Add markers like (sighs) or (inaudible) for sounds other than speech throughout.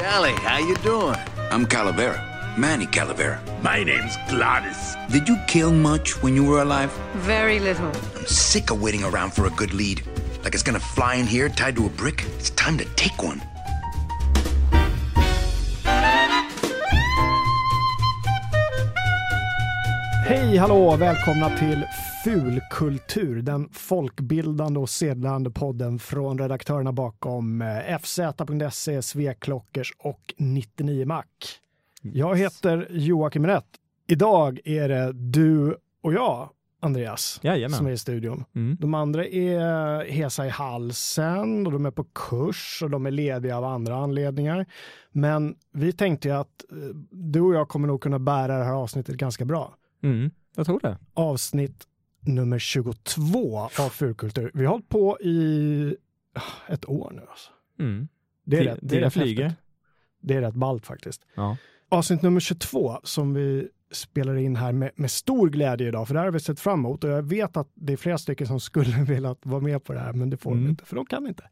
Callie, how you doing? I'm Calavera, Manny Calavera. My name's Gladys. Did you kill much when you were alive? Very little. I'm sick of waiting around for a good lead. Like it's gonna fly in here tied to a brick. It's time to take one. Hej, hallå, välkomna till Fulkultur, den folkbildande och sedlande podden från redaktörerna bakom eh, FZ.se, Sveklockers och 99 Mac. Jag heter Joakim Rätt. Idag är det du och jag, Andreas, Jajamän. som är i studion. Mm. De andra är hesa i halsen och de är på kurs och de är lediga av andra anledningar. Men vi tänkte att eh, du och jag kommer nog kunna bära det här avsnittet ganska bra Mm, jag tror det. avsnitt nummer 22 av Fulkultur. Vi har hållit på i ah, ett år nu. Alltså. Mm. Det är rätt, det är rätt flyger. häftigt. Det är rätt ballt faktiskt. Ja. Avsnitt nummer 22 som vi spelar in här med, med stor glädje idag, för det här har vi sett fram emot och jag vet att det är flera stycken som skulle (laughs) vilja vara med på det här, men det får de Mm. inte, för de kan inte.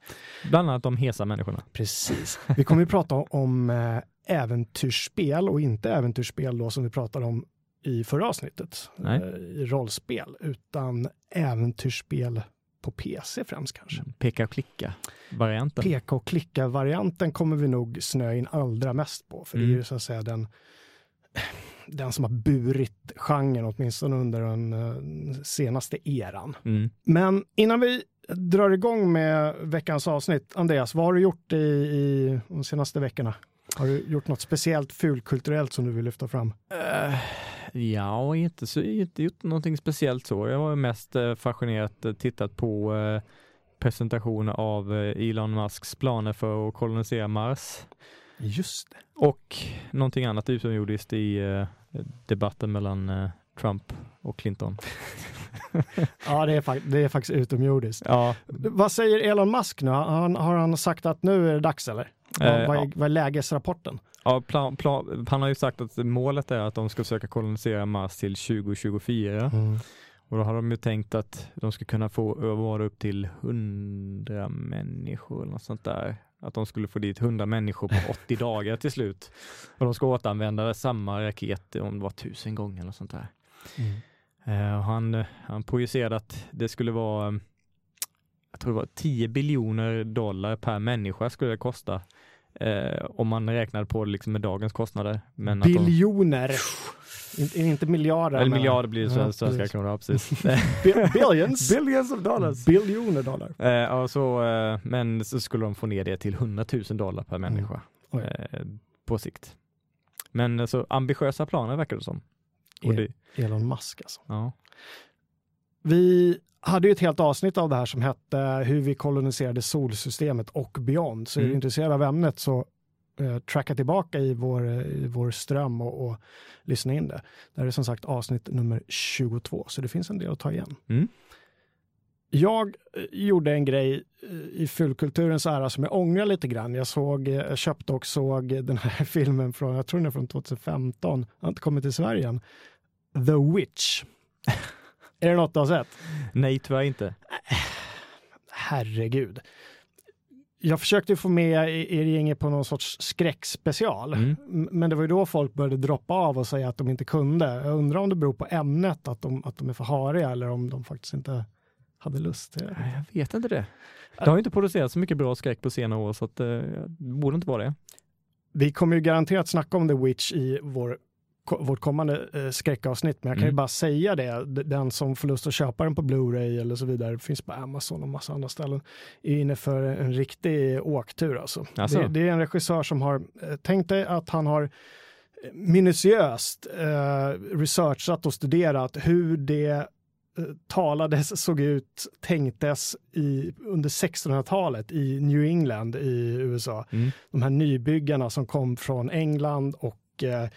Bland annat de hesa människorna. Precis. Vi kommer ju prata om eh, äventyrsspel och inte äventyrsspel då som vi pratade om i förra avsnittet, Nej. eh, i rollspel, utan äventyrsspel på PC främst kanske. Peka och klicka varianten. Peka och klicka-varianten kommer vi nog snöa in allra mest på, för det är Mm. ju så att säga den, den som har burit genren åtminstone under den eh, senaste eran. Mm. Men innan vi drar igång med veckans avsnitt, Andreas, vad har du gjort i, i de senaste veckorna? Har du gjort något speciellt fulkulturellt som du vill lyfta fram? Eh, ja, inte, så, inte gjort någonting speciellt så. Jag var mest uh, fascinerat uh, tittat på uh, presentation av eh, Elon Musks planer för att kolonisera Mars. Just det. Och någonting annat utomjordiskt i eh, debatten mellan eh, Trump och Clinton. (laughs) Ja, det är, det är faktiskt utomjordiskt. Ja, Vad säger Elon Musk nu? Han, har han sagt att nu är det dags eller? Vad, Eh, vad, är, ja. vad är lägesrapporten? Ja, plan, plan, han har ju sagt att målet är att de ska försöka kolonisera Mars till 2024. Och då har de ju tänkt att de ska kunna få vara upp till 100 människor eller något sånt där. Att de skulle få dit 100 människor på 80 (laughs) dagar till slut. Och de ska återanvända samma raket om det var tusen gånger eller sånt där. Eh, och han, han projicerade att det skulle vara, eh, jag tror det var 10 biljoner dollar per människa skulle det kosta. Eh, om man räknade på det liksom med dagens kostnader. Men att de, Biljoner. inte, miljarder. eller miljarder blir det Ja, ja, svenska precis. kronor, ja, precis. (laughs) Bi- Billions. (laughs) Billions of dollars. Biljoner dollar. Eh, så, eh, men så skulle de få ner det till 100 000 dollar per människa Oj. eh, på sikt. Men eh, så ambitiösa planer verkar det som. Och det, Elon Musk alltså. ja. Vi hade ju ett helt avsnitt av det här som hette hur vi koloniserade solsystemet och beyond. Så är du Mm. intresserad av ämnet så eh, tracka tillbaka i vår, i vår ström och, och lyssna in det. Det här är som sagt avsnitt nummer 22, så det finns en del att ta igen. Mm. Jag eh, gjorde en grej eh, i fulkulturens ära som jag ångrar lite grann. Jag såg, eh, jag köpte och såg den här (laughs) filmen från, jag tror den är från 2015, har inte kommit till Sverige än. The Witch. (laughs) är det något du har sett? Nej, tyvärr inte. (sighs) herregud. Jag försökte få med er gänget på någon sorts skräckspecial, Mm. Men det var ju då folk började droppa av och säga att de inte kunde. Jag undrar om det beror på ämnet, att de, att de är för hariga eller om de faktiskt inte hade lust det. Nej, Jag vet inte det. Det har ju inte producerats så mycket bra skräck på senare år så att, eh, det borde inte vara det. Vi kommer ju garanterat snacka om The Witch i vår, vårt kommande eh, skräckavsnitt, men jag kan ju Mm. bara säga det. Den som får lust att köpa den på Blu-ray eller så vidare, finns på Amazon och massa andra ställen, är inne för en riktig åktur alltså. Alltså? Det, det är en regissör som har, eh, tänk dig att han har minutiöst eh, researchat och studerat hur det talades, såg ut, tänktes i, under 1600-talet i New England i USA Mm. de här nybyggarna som kom från England och eh,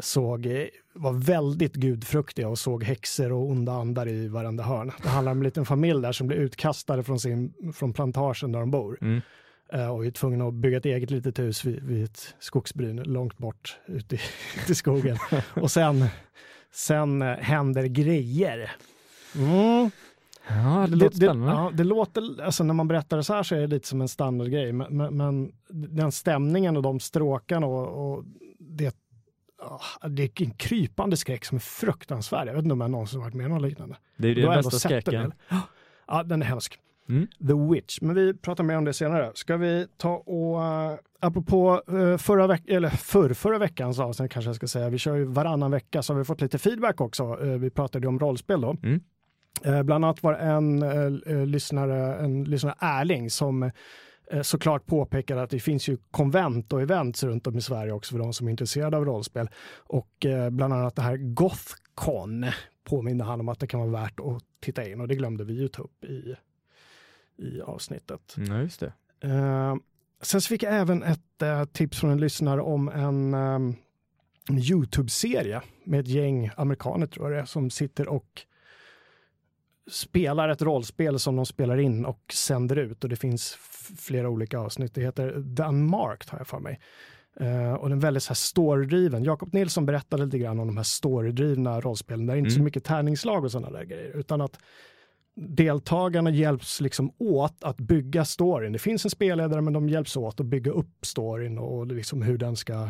såg, eh, var väldigt gudfruktiga och såg häxor och onda andar i varenda hörn. Det handlar om en liten familj där som blir utkastade från, sin, från plantagen där de bor Mm. eh, och är tvungna att bygga ett eget litet hus vid, vid ett skogsbryn långt bort ute i, (laughs) i skogen. (laughs) och sen, sen eh, händer grejer. Mm. Ja, det låter spännande. ja, det låter, alltså när man berättar det så här så är det lite som en standardgrej, men, men, men den stämningen och de stråkarna och, och det, ah, det är en krypande skräck som är fruktansvärd. Jag vet inte om jag någonsin varit med om något liknande. Det är ju den bästa skräcken. Ja, den är hemsk. Mm. The Witch, men vi pratar mer om det senare. Ska vi ta och, uh, apropå uh, förra, veck eller förr, förra veckans avsnitt kanske jag ska säga, vi kör ju varannan vecka så har vi fått lite feedback också. Uh, vi pratade ju om rollspel då. Mm. Uh, bland annat var en uh, lyssnare, en lyssnare Erling som uh, såklart påpekade att det finns ju konvent och events runt om i Sverige också för de som är intresserade av rollspel. Och uh, bland annat det här Gothcon påminner han om att det kan vara värt att titta in och det glömde vi ju ta upp i i avsnittet. Ja, just det. Uh, sen fick jag även ett tips från en lyssnare om en um, Youtube-serie med ett gäng amerikaner tror jag det är, som sitter och spelar ett rollspel som de spelar in och sänder ut och det finns flera olika avsnitt. Det heter The Unmarked har jag för mig. Uh, och den är väldigt så här storydriven. Jakob Nilsson berättade lite grann om de här storydrivna rollspelen där det inte mm. så mycket tärningslag och sådana där grejer utan att deltagarna hjälps liksom åt att bygga storyn. Det finns en spelledare men de hjälps åt att bygga upp storyn och liksom hur den ska uh,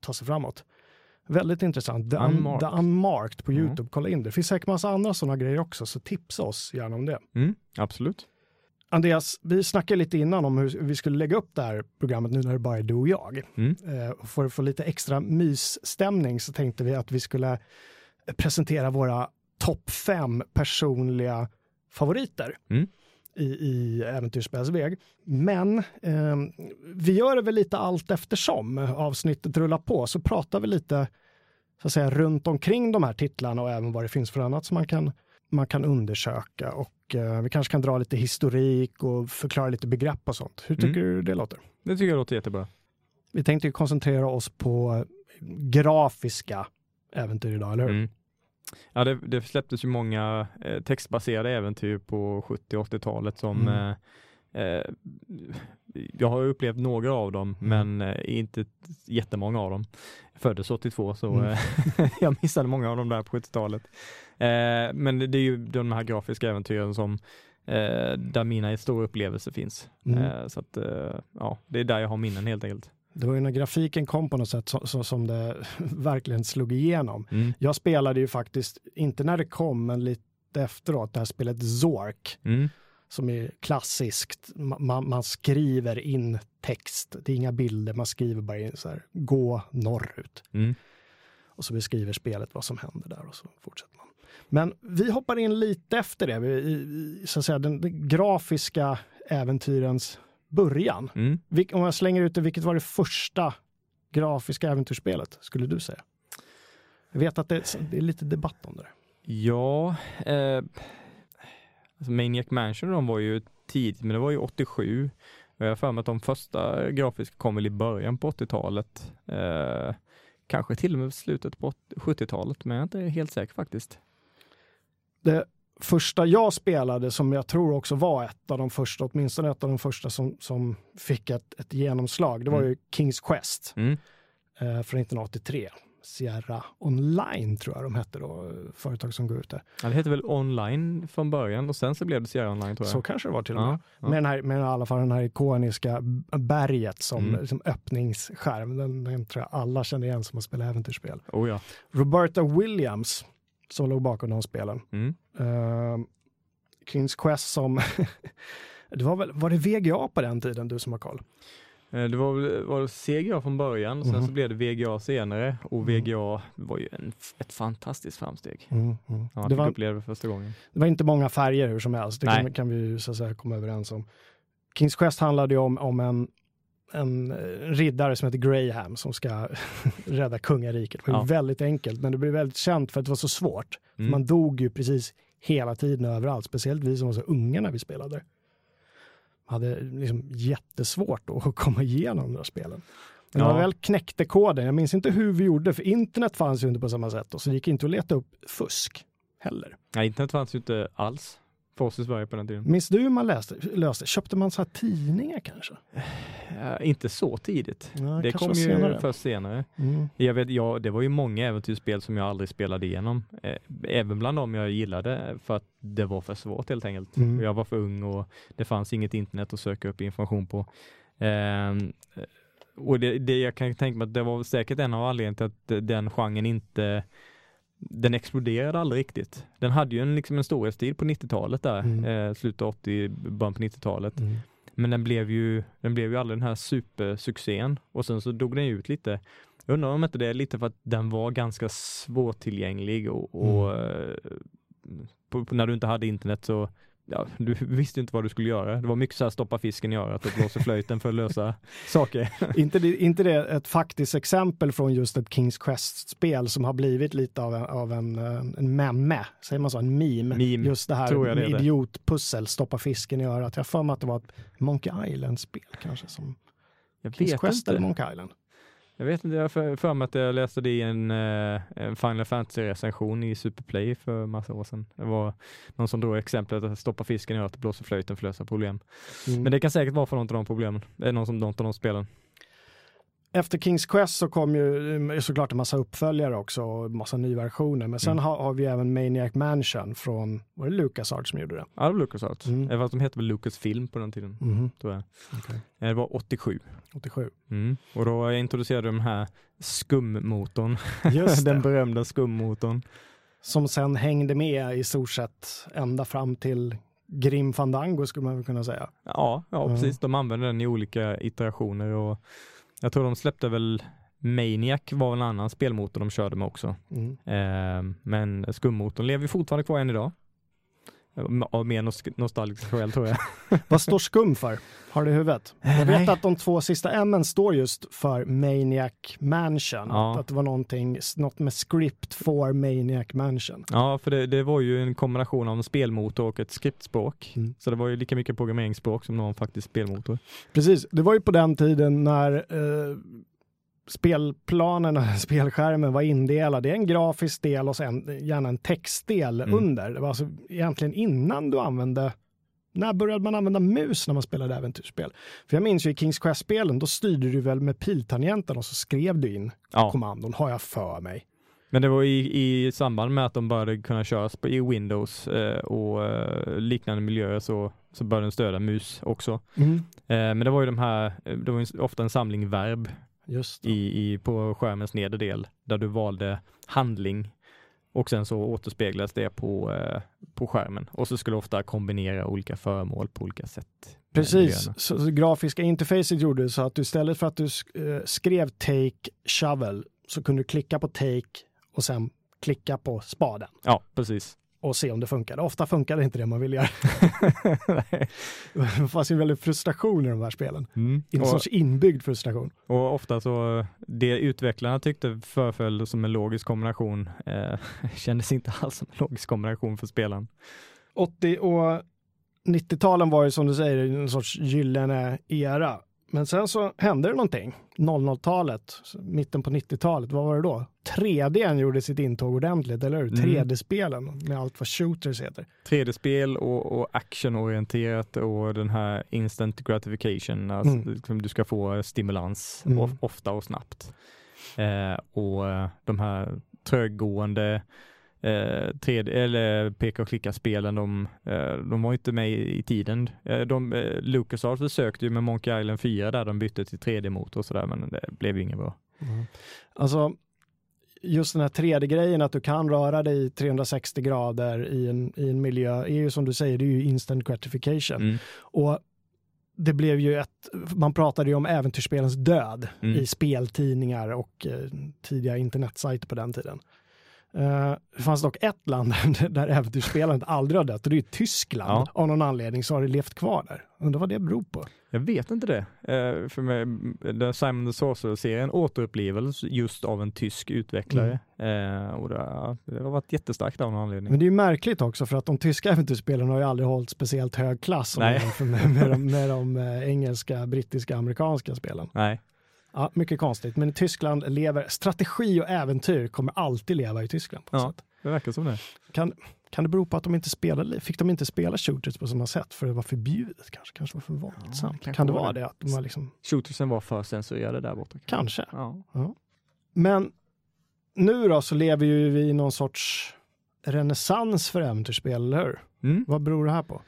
ta sig framåt. Väldigt intressant. The, un Unmarked. The Unmarked på Mm. Youtube, kolla in det. Det finns säkert massa andra sådana grejer också, så tipsa oss gärna om det. Mm, absolut. Andreas, vi snackade lite innan om hur vi skulle lägga upp det här programmet nu när det bara är du och jag. Mm. Eh, för att få lite extra mysstämning så tänkte vi att vi skulle presentera våra topp fem personliga favoriter Mm. I, i Äventyrsspelsväg. Men eh, vi gör det väl lite allt eftersom avsnittet rullar på så pratar vi lite så att säga runt omkring de här titlarna och även vad det finns för annat som man kan, man kan undersöka och eh, vi kanske kan dra lite historik och förklara lite begrepp och sånt. Hur tycker du det låter? Det tycker jag låter jättebra. Vi tänkte koncentrera oss på grafiska äventyr idag, eller hur? Mm. Ja, det, det släpptes ju många eh, textbaserade äventyr på 70 och 80-talet som Mm. eh, eh, jag har upplevt några av dem, Mm. men eh, inte jättemånga av dem. Jag föddes 82 så Mm. eh, (laughs) jag missade många av dem där på 70-talet. Eh, men det, det är ju de här grafiska äventyren som där mina stora upplevelser finns. Mm. Så att ja, det är där jag har minnen helt enkelt. Det var ju när grafiken kom på något sätt så, så, som det (laughs) verkligen slog igenom. Mm. Jag spelade ju faktiskt, inte när det kom, men lite efteråt, det här spelet Zork. Mm. som är klassiskt. Ma- Man, man skriver in text, det är inga bilder, man skriver bara in så här, gå norrut. Mm. Och så beskriver spelet vad som händer där och så fortsätter man. Men vi hoppar in lite efter det, vi- så att säga den, den grafiska äventyrens början. Mm. Vil, om jag slänger ut det, vilket var det första grafiska äventyrsspelet, skulle du säga? Jag vet att det, det är lite debatt om det. Ja, eh, alltså Maniac Mansion de var ju tidigt, men det var ju 87. Och jag har för mig att de första grafiska kom väl i början på 80-talet. Eh, kanske till och med slutet på 70-talet, men jag är inte helt säker faktiskt. det första jag spelade som jag tror också var ett av de första, åtminstone ett av de första som, som fick ett, ett genomslag, det var Mm. ju Kings Quest Mm. eh, från 1983. Sierra Online tror jag de hette då, företag som går ut där. Ja, det hette väl online från början och sen så blev det Sierra Online tror jag. Så kanske det var till och med. ja, ja. Med, den här, med i alla fall den här ikoniska berget som Mm. liksom öppningsskärm. Den, den tror jag alla känner igen som har spelat äventyrsspel. Oh ja. Roberta Williams som låg bakom de spelen. Mm. Uh, Kings Quest som, (laughs) det var väl, var det VGA på den tiden du som har koll? Eh, Det var, var CGA från början, sen Mhm. så blev det VGA senare och Mm. VGA var ju en, ett fantastiskt framsteg. Mm, Ja, man Det, var, uppleva det första gången. det var inte många färger hur som helst, det kan, kan vi så att säga komma överens om. Kings Quest handlade ju om, om en, en eh, riddare som heter Graham som ska (laughs) rädda kungariket. Det var Ja. väldigt enkelt, men det blev väldigt känt för att det var så svårt. Mm. Man dog ju precis hela tiden överallt, speciellt vi som var så unga när vi spelade. Hade liksom jättesvårt att komma igenom de där spelen. Men Ja. man väl knäckte koden, jag minns inte hur vi gjorde, för internet fanns ju inte på samma sätt och så det gick inte att leta upp fusk heller. Nej, internet fanns ju inte alls för oss i Sverige på den tiden. Minns du hur man läste, löste? Köpte man så här tidningar kanske? Uh, inte så tidigt. Ja, det kom ju senare. först senare. Mm. Jag vet, ja, det var ju många äventyrsspel som jag aldrig spelade igenom. Eh, även bland dem jag gillade för att det var för svårt helt enkelt. Mm. Jag var för ung och det fanns inget internet att söka upp information på. Ehm, och det, det jag kan tänka mig att det var säkert en av anledningarna till att den genren inte den exploderade aldrig riktigt. Den hade ju en, liksom en storhetstid på 90-talet där, Mm. eh, slutet av 80, början på 90-talet. Mm. Men den blev ju, den blev ju aldrig den här supersuccén och sen så dog den ut lite. Jag undrar om inte det är lite för att den var ganska svårtillgänglig och, och eh, på, på, när du inte hade internet så Ja, du visste inte vad du skulle göra. Det var mycket så här stoppa fisken i örat och blåsa flöjten för att lösa (laughs) saker. inte, det, inte det ett faktiskt exempel från just ett Kings Quest-spel som har blivit lite av en, av en, en memme, säger man så, en meme. Meme, just det här det idiotpussel, stoppa fisken i örat. Jag har för mig att det var ett Monkey Island-spel kanske som Jag Kings Quest eller inte. Monkey Island. Jag vet inte, jag har för, för mig att jag läste det i en, eh, en Final Fantasy-recension i Superplay för massa år sedan. Det var någon som drog exemplet att stoppa fisken i örat och blåsa flöjten för att lösa problem. Mm. Men det kan säkert vara för något av de problemen. Det är någon som något av de spelen. Efter Kings Quest så kom ju eh, såklart en massa uppföljare också och massa nyversioner. Men sen Mm. har, har vi även Maniac Mansion från, var det LucasArts som gjorde det? Ja, det var LucasArts. Mm. Mm. Fast de hette väl Lucasfilm på den tiden, Mhm, tror jag. okej. Eh, Det var 87. 87. Mm. Och då introducerade de här skummotorn. Just (laughs) den berömda skummotorn. Som sen hängde med i stort sett ända fram till Grim Fandango skulle man väl kunna säga. Ja, ja Mm. precis. De använde den i olika iterationer och jag tror de släppte väl Maniac var en annan spelmotor de körde med också. Mm. Eh, men skummotorn lever fortfarande kvar än idag. Av mer nos- nostalgiska skäl tror jag. (laughs) Vad står skum för? Har du i huvudet? Jag vet nej. att de två sista M står just för Maniac Mansion. Ja. Att det var någonting, något med script for Maniac Mansion. Ja, för det, det var ju en kombination av en spelmotor och ett skriptspråk. Mm. Så det var ju lika mycket programmeringsspråk som någon faktiskt spelmotor. Precis, det var ju på den tiden när eh, spelplanerna, (laughs) spelskärmen var indelad. Det är en grafisk del och sen gärna en textdel Mm. under. Det var alltså egentligen innan du använde när började man använda mus när man spelade äventyrsspel? För jag minns ju i Kings Quest-spelen, då styrde du väl med piltangenten och så skrev du in Ja, kommandon, har jag för mig. men det var i, i samband med att de började kunna köras på, i Windows eh, och eh, liknande miljöer så, så började den stödja mus också. Eh, men det var ju de här, eh, det var ofta en samling verb. I, i, på skärmens nedre del där du valde handling. Och sen så återspeglades det på, eh, på skärmen. Och så skulle du ofta kombinera olika föremål på olika sätt. Precis, så, så grafiska interfacet gjorde så att du istället för att du eh, skrev take shovel så kunde du klicka på take och sen klicka på spaden. Ja, precis. Och se om det funkade. Ofta funkade inte det man ville göra. (laughs) Det fanns ju en väldig frustration i de här spelen. Mm. En sorts inbyggd frustration. och ofta så, det utvecklarna tyckte föreföll som en logisk kombination eh, (laughs) kändes inte alls som en logisk kombination för spelaren. 80 och 90-talen var ju som du säger en sorts gyllene era. Men sen så hände det någonting. 00-talet, mitten på 90-talet, vad var det då? 3D gjorde sitt intåg ordentligt, eller hur? Mm. 3D-spelen med allt vad shooters heter. 3D-spel och, och actionorienterat och den här instant gratification, alltså Mm. liksom du ska få stimulans Mm. of, ofta och snabbt. Eh, och de här tröggående eh, 3D, eller peka och klicka-spelen, de, eh, de var inte med i, i tiden. Eh, de, eh, LucasArts försökte ju med Monkey Island 4 där de bytte till 3D-motor och sådär, men det blev ju inget bra. Alltså, just den här 3D-grejen, att du kan röra dig 360 grader i en, i en miljö, är ju som du säger, det är ju instant gratification. Mm. Och det blev ju ett, man pratade ju om äventyrsspelens död Mm. i speltidningar och eh, tidiga internetsajter på den tiden. Eh, det fanns dock ett land (laughs) där äventyrsspelandet aldrig har dött och det är Tyskland. Ja. Av någon anledning så har det levt kvar där. Undrar vad det beror på. Jag vet inte det. Eh, för mig, Simon the Sorcerer-serien återupplevels just av en tysk utvecklare. Eh, och det, har varit jättestarkt av någon anledning. Men det är ju märkligt också för att de tyska äventyrsspelarna har ju aldrig hållit speciellt hög klass jämför med, med, de, med de engelska, brittiska, amerikanska spelen. Nej, Ja, mycket konstigt, men i Tyskland lever strategi och äventyr kommer alltid leva i Tyskland. På Ja. sätt. det verkar som det. Kan, kan det bero på att de inte spelade, fick de inte spela shooters på samma sätt för det var förbjudet kanske? Kanske var för våldsamt? kanske kan det var vara det. Att de var liksom, Shootersen var för censurerade där borta. kanske. Ja. Men nu då så lever ju vi i någon sorts renässans för äventyrsspel, eller hur? Mm. Vad beror det här på?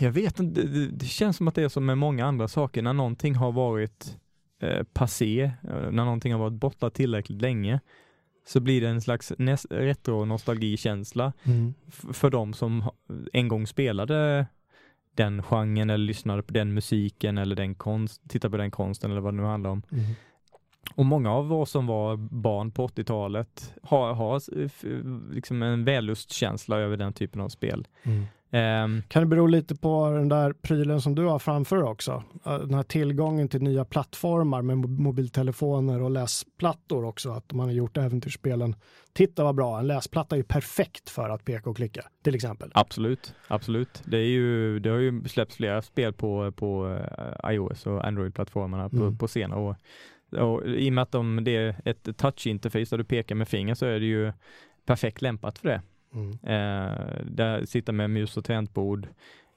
Jag vet inte, det, det känns som att det är som med många andra saker, när någonting har varit eh, passé, eh, när någonting har varit borta tillräckligt länge, så blir det en slags retro-nostalgikänsla f- för de som en gång spelade den genren eller lyssnade på den musiken eller den konst, tittade på den konsten eller vad det nu handlar om. Och många av oss som var barn på 80-talet har, har liksom en vällustkänsla över den typen av spel. Ehm, Kan det bero lite på den där prylen som du har framför också? Eh, Den här tillgången till nya plattformar med mo- mobiltelefoner och läsplattor också, att man har gjort äventyrsspelen. Titta vad bra, en läsplatta är ju perfekt för att peka och klicka, till exempel. Absolut, absolut. Det, är ju, det har ju släppts flera spel på, på eh, iOS och Android-plattformarna på, Mm. på senare år. Och I och med att de, det är ett touch-interface där du pekar med fingret så är det ju perfekt lämpat för det. Mm. Eh, där sitta med mus och tangentbord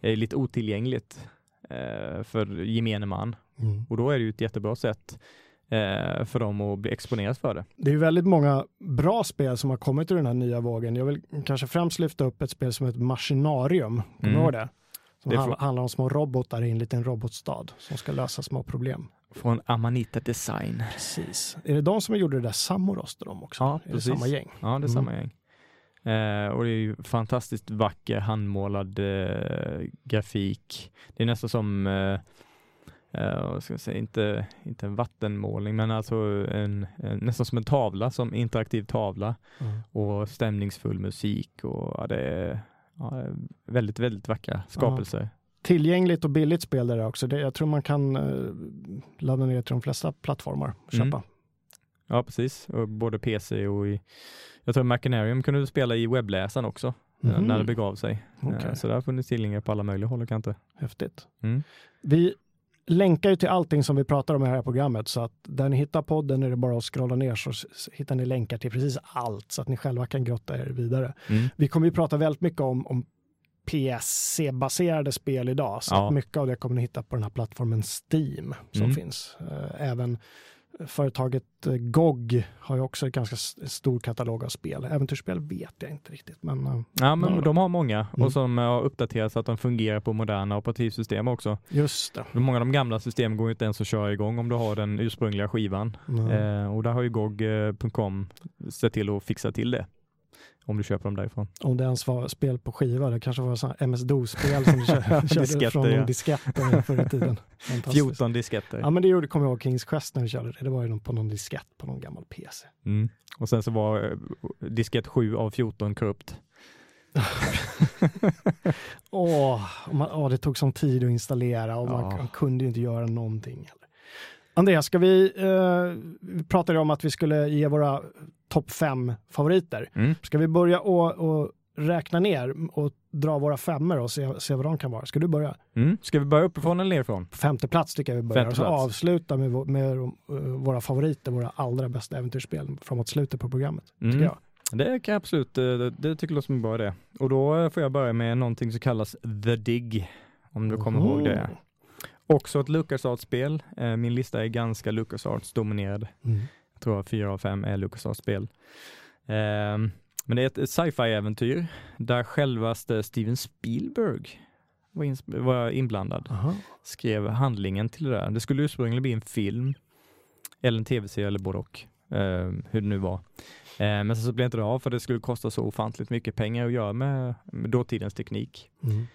är lite otillgängligt eh, för gemene man Mm. och då är det ju ett jättebra sätt eh, för dem att bli exponerat för det. Det är ju väldigt många bra spel som har kommit ur den här nya vågen. Jag vill kanske främst lyfta upp ett spel som heter Maskinarium. Kommer du Mm. ihåg det? Som Det handlar om små robotar i en liten robotstad som ska lösa små problem. Från Amanita Design. Precis. Är det de som gjorde det där Samoros till dem också? Ja, är det precis. samma gäng? Ja, det är Mm. samma gäng. Eh, och det är ju fantastiskt vacker handmålad eh, grafik. Det är nästan som, eh, eh, ska jag säga, inte, inte en vattenmålning, men alltså en, en, nästan som en tavla, som interaktiv tavla Mm. och stämningsfull musik och ja, det är ja, det väldigt, väldigt vackra skapelser. Tillgängligt och billigt spel där också. Det, jag tror man kan eh, ladda ner till de flesta plattformar och Mm. köpa. Ja, precis. Och både PC och i, jag tror Machinarium kunde du spela i webbläsaren också, Mhm. när det begav sig. Eh, Så där har funnits tillgängligt på alla möjliga håll och kanter. Häftigt. Mm. Vi länkar ju till allting som vi pratar om i det här programmet så att där ni hittar podden är det bara att scrolla ner så hittar ni länkar till precis allt så att ni själva kan grotta er vidare. Mm. Vi kommer ju prata väldigt mycket om, om PSC-baserade spel idag så Ja. mycket av det kommer ni hitta på den här plattformen Steam som Mm. finns. Eh, Även företaget eh, GOG har ju också en ganska stor katalog av spel. Äventyrsspel vet jag inte riktigt men eh, Ja, men de har många Mm. och som har uppdaterats så att de fungerar på moderna operativsystem också. just det. Många av de gamla systemen går inte ens att köra igång om du har den ursprungliga skivan. Mm. Eh, och där har ju GOG.com sett till att fixa till det. Om du köper dem därifrån. Om det ens var spel på skiva, det kanske var MS-DOS-spel som du kö- (laughs) körde Disketter, från ja. någon disketter förr i tiden. (laughs) Fantastiskt. 14 disketter. Ja men det gjorde, kommer jag ihåg, Kings Quest när vi körde det. Det var ju på någon diskett på någon gammal PC. Mm. Och sen så var eh, diskett 7 av 14 korrupt. (laughs) Åh, man, åh, det tog sån tid att installera och man, Ja. man kunde inte göra någonting. Heller. Andreas, ska vi, eh, vi pratade om att vi skulle ge våra topp fem favoriter. Mm. Ska vi börja och, och räkna ner och dra våra femmor och se, se vad de kan vara? Ska du börja? Mm. Ska vi börja uppifrån eller nerifrån? På femte plats tycker jag vi börjar. Och så avsluta med, med uh, våra favoriter, våra allra bästa äventyrsspel framåt slutet på programmet. Tycker Mm. jag. Det kan jag absolut, eh, det, det tycker jag låter som en bra idé. Och då eh, får jag börja med någonting som kallas The Dig. Om du kommer ihåg det. Också ett LucasArts-spel. Eh, Min lista är ganska LucasArts-dominerad. Mm. Jag tror att fyra av fem är LucasArts-spel. Ehm, Men det är ett- sci-fi-äventyr där självaste Steven Spielberg var, inblandad. Aha. Skrev handlingen till det där. Det skulle ursprungligen bli en film eller en tv-serie eller både och. ehm, hur det nu var. Ehm, men sen så blev inte det av för det skulle kosta så ofantligt mycket pengar att göra med, med dåtidens teknik. Mm.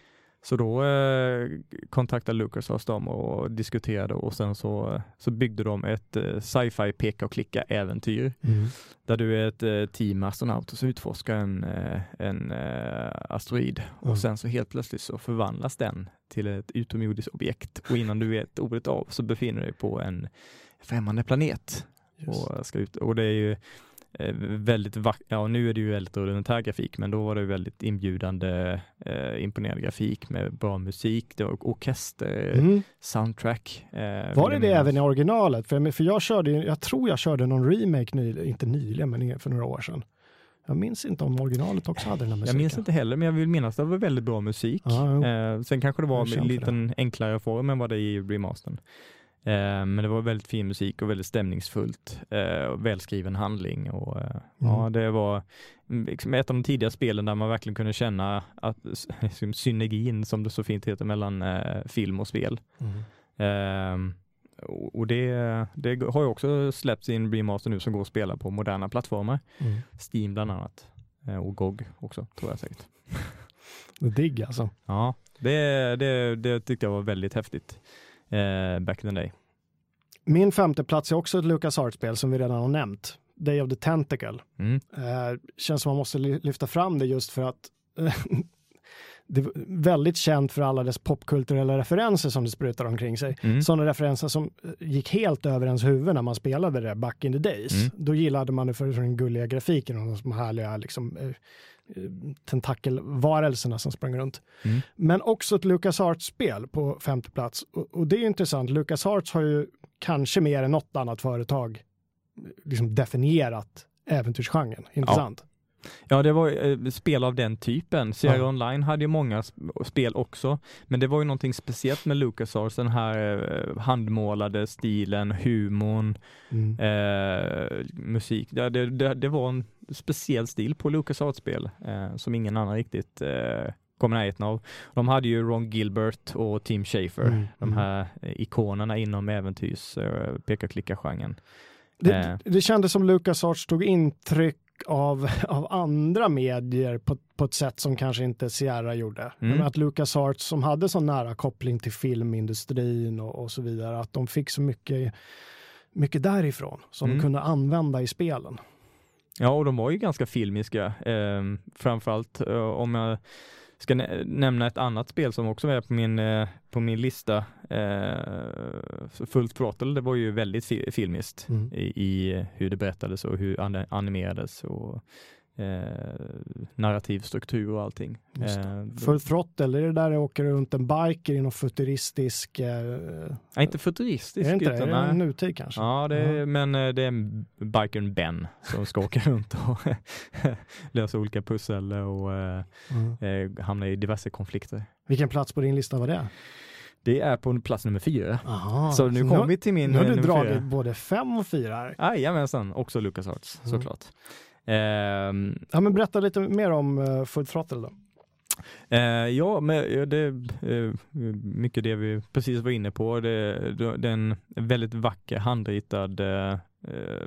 Så då eh, kontaktade LucasArts dem och diskuterade och sen så, så byggde de ett eh, sci-fi peka och klicka äventyr Mm. där du är ett eh, team astronauter som utforskar en, eh, en eh, asteroid Mm. och sen så helt plötsligt så förvandlas den till ett utomjordiskt objekt och innan du vet ordet av så befinner du dig på en främmande planet Just. och ska ut och det är ju väldigt vackert, ja nu är det ju väldigt rudimentär grafik men då var det väldigt inbjudande eh, imponerande grafik med bra musik, det var orkester, Mm. soundtrack. Eh, Var det det även i originalet? För, för jag körde, jag tror jag körde någon remake, ny, inte nyligen, men för några år sedan. Jag minns inte om originalet också hade den här musiken. Jag minns inte heller, men jag vill minnas att det var väldigt bra musik. Ja, eh, sen kanske det var en liten enklare form än vad det är i remastern. Eh, men det var väldigt fin musik och väldigt stämningsfullt. Eh, och välskriven handling och eh, ja, Mm. det var liksom ett av de tidiga spelen där man verkligen kunde känna att (laughs) liksom, synergin, som det så fint heter, mellan film och spel. Mm. Ehm, och det, det har ju också släppts i en remaster nu som går att spela på moderna plattformar. Mm. Steam bland annat. Och GOG också, tror jag säkert. (laughs) Digg alltså. Ja, det, det, det tyckte jag var väldigt häftigt eh, back in the day. Min femte plats är också ett Lucas spel som vi redan har nämnt. Day of the Tentacle. Mm. Eh, känns som man måste ly- lyfta fram det just för att (laughs) det är väldigt känt för alla dess popkulturella referenser som det sprutar omkring sig. Mm. Sådana referenser som eh, gick helt över ens huvud när man spelade det back in the days. Mm. Då gillade man det för, den gulliga grafiken och de härliga liksom, eh, tentakelvarelserna som sprang runt. Mm. Men också ett Lucas spel på femte plats. Och, och det är ju intressant. Lucas har ju kanske mer än något annat företag eh, liksom definierat äventyrsgenren. Intressant. Ja, det var eh, spel av den typen. Sierra Ja. Online hade ju många sp- spel också, men det var ju någonting speciellt med LucasArts, den här eh, handmålade stilen, humorn, Mm. eh, musik. Ja, det, det, det var en speciell stil på LucasArts-spel eh, som ingen annan riktigt eh, kom i närheten av. De hade ju Ron Gilbert och Tim Schafer, Mm, de mm. här eh, ikonerna inom äventyrs eh, peka-klicka-genren. Det, Eh. det kändes som LucasArts tog intryck av, (laughs) av andra medier på, på ett sätt som kanske inte Sierra gjorde. Mm. Att LucasArts som hade så nära koppling till filmindustrin och, och så vidare, att de fick så mycket, mycket därifrån som Mm. de kunde använda i spelen. Ja, och de var ju ganska filmiska. Eh, framförallt eh, om jag ska nä- nämna ett annat spel som också är på min, eh, på min lista. Eh, Fullt Throttle, det var ju väldigt fi- filmiskt Mm. i, i hur det berättades och hur an- animerades och eh, narrativ struktur och allting. Det. Eh, Full throttle, är det där det åker runt en biker i någon futuristisk... Eh, nej, inte futuristisk. är det inte det? utan, Är det nutid kanske? Ja, det är, men eh, det är en bikern Ben som ska åka (laughs) runt och (laughs) lösa olika pussel och eh, Mm. eh, hamna i diverse konflikter. Vilken plats på din lista var det? Det är på plats nummer fyra. Aha, så nu kommer vi till min nu har eh, du nummer dragit fyra. både fem och fyra här. Jajamensan, också LucasArts Mm. såklart. Ehm, Ja, men berätta lite mer om uh, Full Throttle då. Eh, ja, men eh, det är eh, mycket det vi precis var inne på. Det, det, det är en väldigt vacker handritad eh, eh,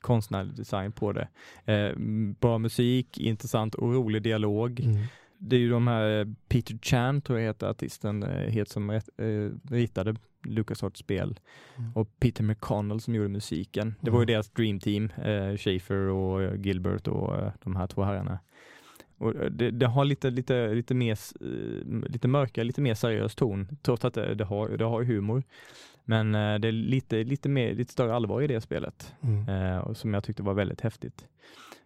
konstnärlig design på det. Eh, bra musik, intressant och rolig dialog. Mm. Det är ju de här eh, Peter Chan, tror jag heter artisten, eh, heter som eh, ritade LucasArts spel Mm. och Peter McConnell som gjorde musiken. Det var ju Mm. deras dream team, eh, Schaefer och Gilbert och de här två herrarna. Och det, det har lite, lite, lite mer, lite mörkare, lite mer seriös ton, trots att det, det har, det har humor. Men det är lite, lite, mer, lite större allvar i det spelet, Mm. eh, som jag tyckte var väldigt häftigt.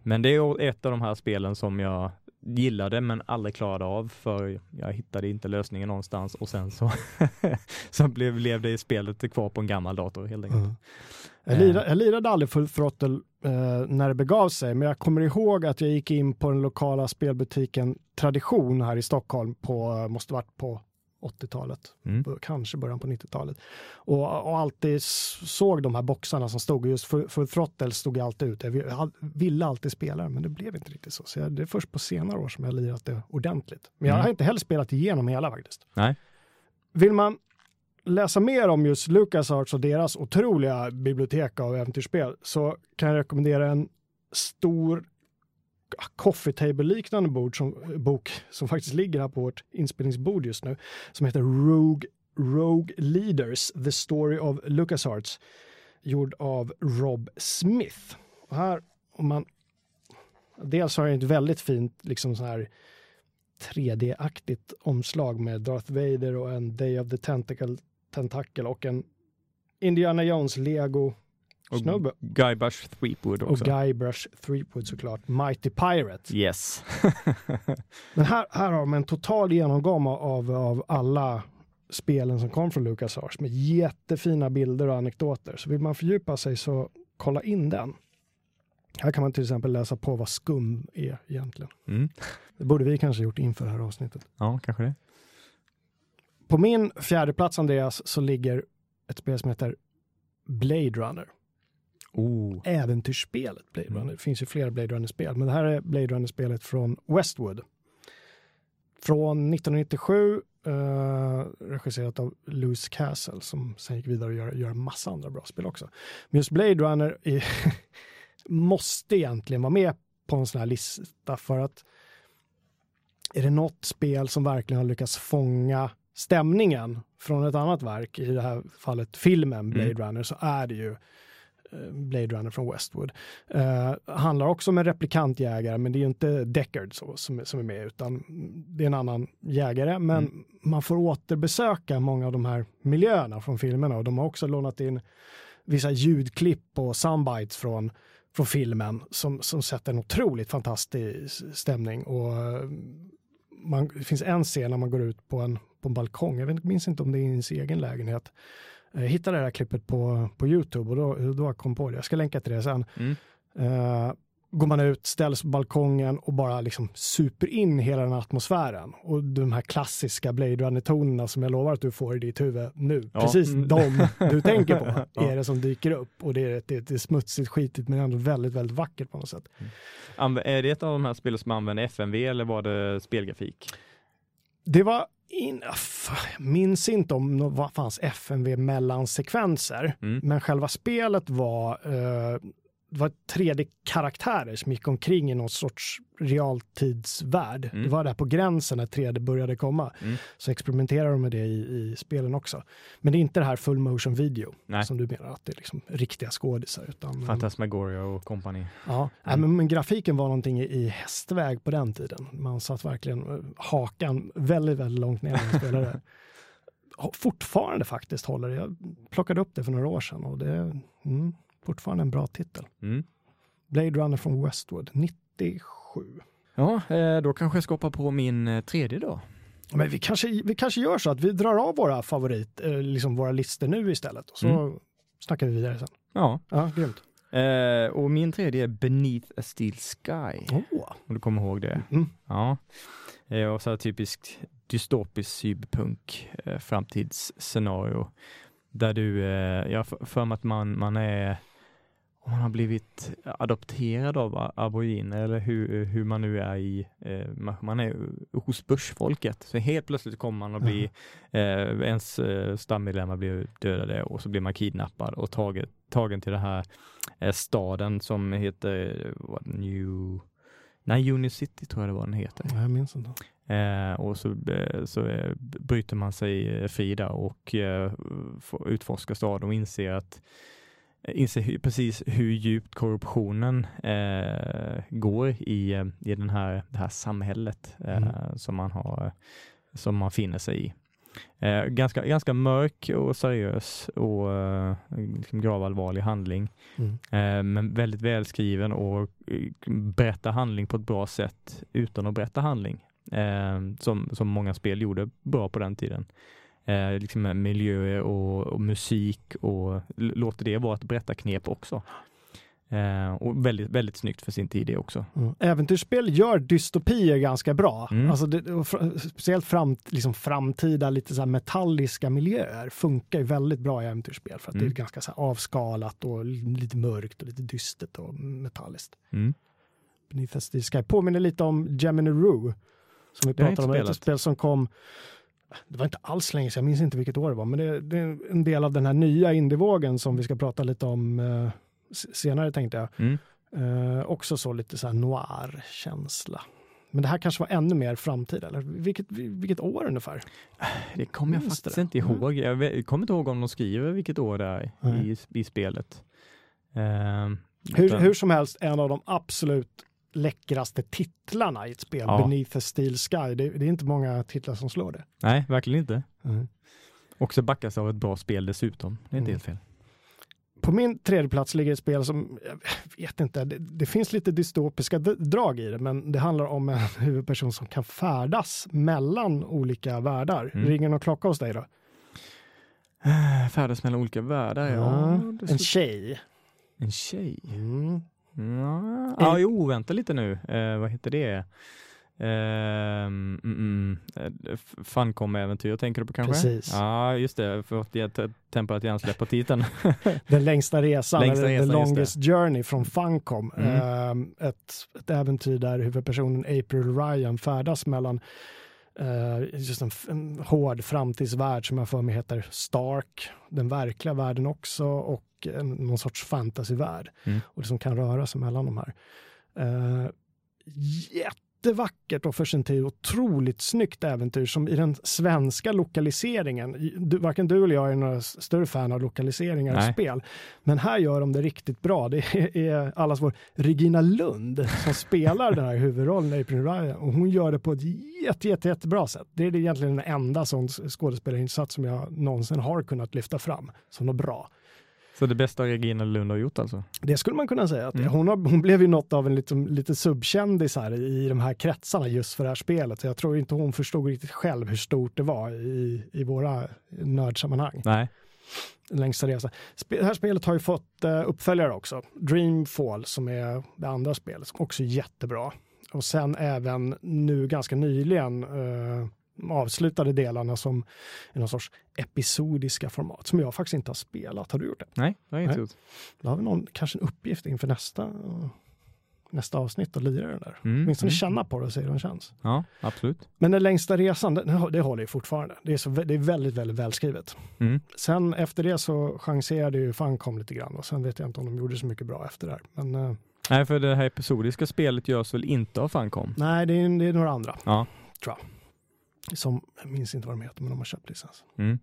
Men det är ett av de här spelen som jag gillade men aldrig klarade av för jag hittade inte lösningen någonstans och sen så, (laughs) så blev, blev det spelet kvar på en gammal dator helt enkelt. Mm. Jag, lirade, jag lirade aldrig Full Throttle eh, när det begav sig, men jag kommer ihåg att jag gick in på den lokala spelbutiken Tradition här i Stockholm på, eh, måste varit på 80-talet, Mm. kanske början på 90-talet. Och, och alltid såg de här boxarna som stod, just Full, full Throttle stod jag alltid ut. Jag vi- jag ville alltid spela men det blev inte riktigt så. så jag, det är först på senare år som jag lirat det ordentligt. Men jag Mm. har inte heller spelat igenom hela faktiskt. Nej. Vill man läsa mer om just LucasArts och deras otroliga bibliotek av äventyrsspel så kan jag rekommendera en stor coffee table-liknande bord som, bok som faktiskt ligger här på vårt inspelningsbord just nu som heter Rogue, Rogue Leaders, The Story of LucasArts gjord av Rob Smith. Och här, om man dels har jag ett väldigt fint liksom så här 3D-aktigt omslag med Darth Vader och en Day of the Tentacle, Tentacle och en Indiana Jones Lego och snubbe. Guybrush Threepwood Och också. Guybrush Threepwood såklart. Mighty Pirate. Yes. (laughs) Men här, här har man en total genomgång av, av alla spelen som kom från LucasArts med jättefina bilder och anekdoter. Så vill man fördjupa sig så kolla in den. Här kan man till exempel läsa på vad skum är egentligen. Mm. Det borde vi kanske gjort inför det här avsnittet. Ja, kanske det. På min fjärde plats Andreas så ligger ett spel som heter Blade Runner. Oh. Äventyrsspelet Blade Mm. Runner. Det finns ju flera Blade Runner-spel, men det här är Blade Runner-spelet från Westwood. Från 1997, eh, regisserat av Lewis Castle som sen gick vidare och gör, gör en massa andra bra spel också. Men just Blade Runner är, (laughs) måste egentligen vara med på en sån här lista för att är det något spel som verkligen har lyckats fånga stämningen från ett annat verk, i det här fallet filmen Blade Mm. Runner, så är det ju Blade Runner från Westwood. Uh, handlar också om en replikantjägare, men det är ju inte Deckard så, som, som är med, utan det är en annan jägare. Men Mm. man får återbesöka många av de här miljöerna från filmerna och de har också lånat in vissa ljudklipp och soundbites från, från filmen som, som sätter en otroligt fantastisk stämning. Och eh, man, det finns en scen när man går ut på en, på en balkong, jag minns inte om det är i ens egen lägenhet. Jag hittade det här klippet på, på Youtube och då, då kom jag på det. Jag ska länka till det sen. Mm. Eh, går man ut, ställs på balkongen och bara liksom super in hela den här atmosfären. Och de här klassiska Blade Runner-tonerna som jag lovar att du får i ditt huvud nu. Ja. Precis Mm. de du (laughs) tänker på Ja. är det som dyker upp. Och det är, det, det är smutsigt, skitigt men ändå väldigt, väldigt vackert på något sätt. Anv- Är det ett av de här spelen som använder FMV eller var det spelgrafik? Det var in, aff, jag minns inte om det fanns FMV mellan sekvenser, Mm. men själva spelet var eh, det var 3D-karaktärer som gick omkring i någon sorts realtidsvärld. Mm. Det var där på gränsen när 3D började komma. Mm. Så experimenterar de med det i, i spelen också. Men det är inte det här full motion video Nej. som du menar, att det är liksom riktiga skådisar. Utan, Fantasmagoria och kompani. Ja, nej, men, men grafiken var någonting i, i hästväg på den tiden. Man satt verkligen eh, hakan väldigt, väldigt långt ner när man spelade. (laughs) Fortfarande faktiskt håller det. Jag plockade upp det för några år sedan och det mm, fortfarande en bra titel. Mm. Blade Runner från Westwood, 97. Ja, eh, då kanske jag ska hoppa på min eh, tredje då. Men vi kanske, vi kanske gör så att vi drar av våra favorit, eh, liksom våra listor nu istället och så Mm. snackar vi vidare sen. Ja, Ja, grymt. eh, och min tredje är Beneath a Steel Sky. Åh. Om du kommer ihåg det. Mm. Ja, eh, och så här typiskt dystopiskt cyberpunk eh, framtidsscenario. Där du, eh, jag har för mig att man, man är, om man har blivit adopterad av aboriginer eller hur, hur man nu är i, eh, man- är hos börsfolket. Så helt plötsligt kommer man att bli, eh, ens eh, stammedlemmar blir dödade och så blir man kidnappad och taget, tagen till den här eh, staden som heter vad, New Nej, Uni City tror jag det var den heter. Nej, Jag minns inte. Eh, och så, eh, så eh, bryter man sig fri där och eh, får utforska staden och inser att inser hu- precis hur djupt korruptionen eh, går i, eh, i den här, det här samhället eh, Mm. som man har som man finner sig i. Eh, ganska, ganska mörk och seriös och eh, liksom gravallvarlig handling. Mm. Eh, men väldigt välskriven och eh, berättar handling på ett bra sätt utan att berätta handling. Eh, som, som många spel gjorde bra på den tiden. Eh, liksom med miljöer och, och musik och låter det vara ett berättarknep också. Eh, och väldigt, väldigt snyggt för sin tid det också. Mm. Äventyrsspel gör dystopier ganska bra. Mm. Alltså det, fr- speciellt fram, liksom framtida lite så här metalliska miljöer funkar ju väldigt bra i äventyrsspel för att det Mm. är ganska så avskalat och lite mörkt och lite dystert och metalliskt. Mm. Beneath the Sky påminner lite om Gemini Rue som vi Det pratade om. Ett spel som kom det var inte alls länge sedan, jag minns inte vilket år det var, men det, det är en del av den här nya indievågen som vi ska prata lite om eh, senare tänkte jag. Mm. Eh, också så lite så här noir-känsla. Men det här kanske var ännu mer framtid, eller vilket, vilket år ungefär? Det kommer jag faktiskt inte ihåg. Jag vet- kommer inte ihåg om de skriver vilket år det är Nej. i, i spelet. Eh, Hur, utan- hur som helst, en av de absolut läckraste titlarna i ett spel, Ja. Beneath the Steel Sky. Det, det är inte många titlar som slår det. Nej, verkligen inte. Också backas av ett bra spel dessutom. Det är inte Mm. helt fel. På min tredje plats ligger ett spel som, jag vet inte, det, det finns lite dystopiska drag i det, men det handlar om en (laughs) huvudperson som kan färdas mellan olika världar. Mm. Ringer någon klocka hos dig då? Eh, Färdas mellan olika världar, ja. det en tjej. en tjej. Mm. Ja, ja jo, vänta lite nu. Eh, vad heter det? Eh, mm, mm, eh, Funcom-äventyr tänker du på kanske? Precis. Ja, just det. För att ge temporärt hjärnsläpp på titeln. (laughs) Den längsta resan, Längsta eller resan, The Longest Journey från Funcom. Mm. Eh, ett, ett äventyr där huvudpersonen April Ryan färdas mellan eh, just en, en hård framtidsvärld som jag för mig heter Stark, den verkliga världen också och en, någon sorts fantasyvärld. Mm. Och det som kan röra sig mellan de här. Eh, jättevackert och för sin tid otroligt snyggt äventyr som i den svenska lokaliseringen, du, varken du eller jag är några större fan av lokaliseringar Nej. och spel, men här gör de det riktigt bra. Det är, är allas vår Regina Lund som spelar den här (laughs) huvudrollen, April Ryan, och hon gör det på ett jätte, jätte, jättebra sätt. Det är egentligen den enda sån skådespelarinsats som jag någonsin har kunnat lyfta fram som något bra. Så det bästa Regina Lund har gjort alltså? Det skulle man kunna säga. Att Mm. hon, har, hon blev ju något av en liten, lite subkändis här i de här kretsarna just för det här spelet. Jag tror inte hon förstod riktigt själv hur stort det var i, i våra nördsammanhang. Nej. Längsta resa. Spe, det här spelet har ju fått uh, uppföljare också. Dreamfall som är det andra spelet, som också är jättebra. Och sen även nu ganska nyligen eh, avslutade delarna som i någon sorts episodiska format som jag faktiskt inte har spelat. Har du gjort det? Nej, det har jag inte gjort. Då har vi någon, kanske en uppgift inför nästa, nästa avsnitt att lira den där. Mm, Åtminstone mm. känna på det och se hur den känns. Ja, absolut. Men den längsta resan, det, det håller ju fortfarande. Det är, så, det är väldigt, väldigt välskrivet. Mm. Sen efter det så chanserade ju Funcom lite grann och sen vet jag inte om de gjorde så mycket bra efter det här. Men eh, Nej, för det här episodiska spelet görs väl inte av Funcom? nej, det är, det är några andra. Ja. Tror jag. Som, jag minns inte vad de heter, men de har köpt licens. Mm.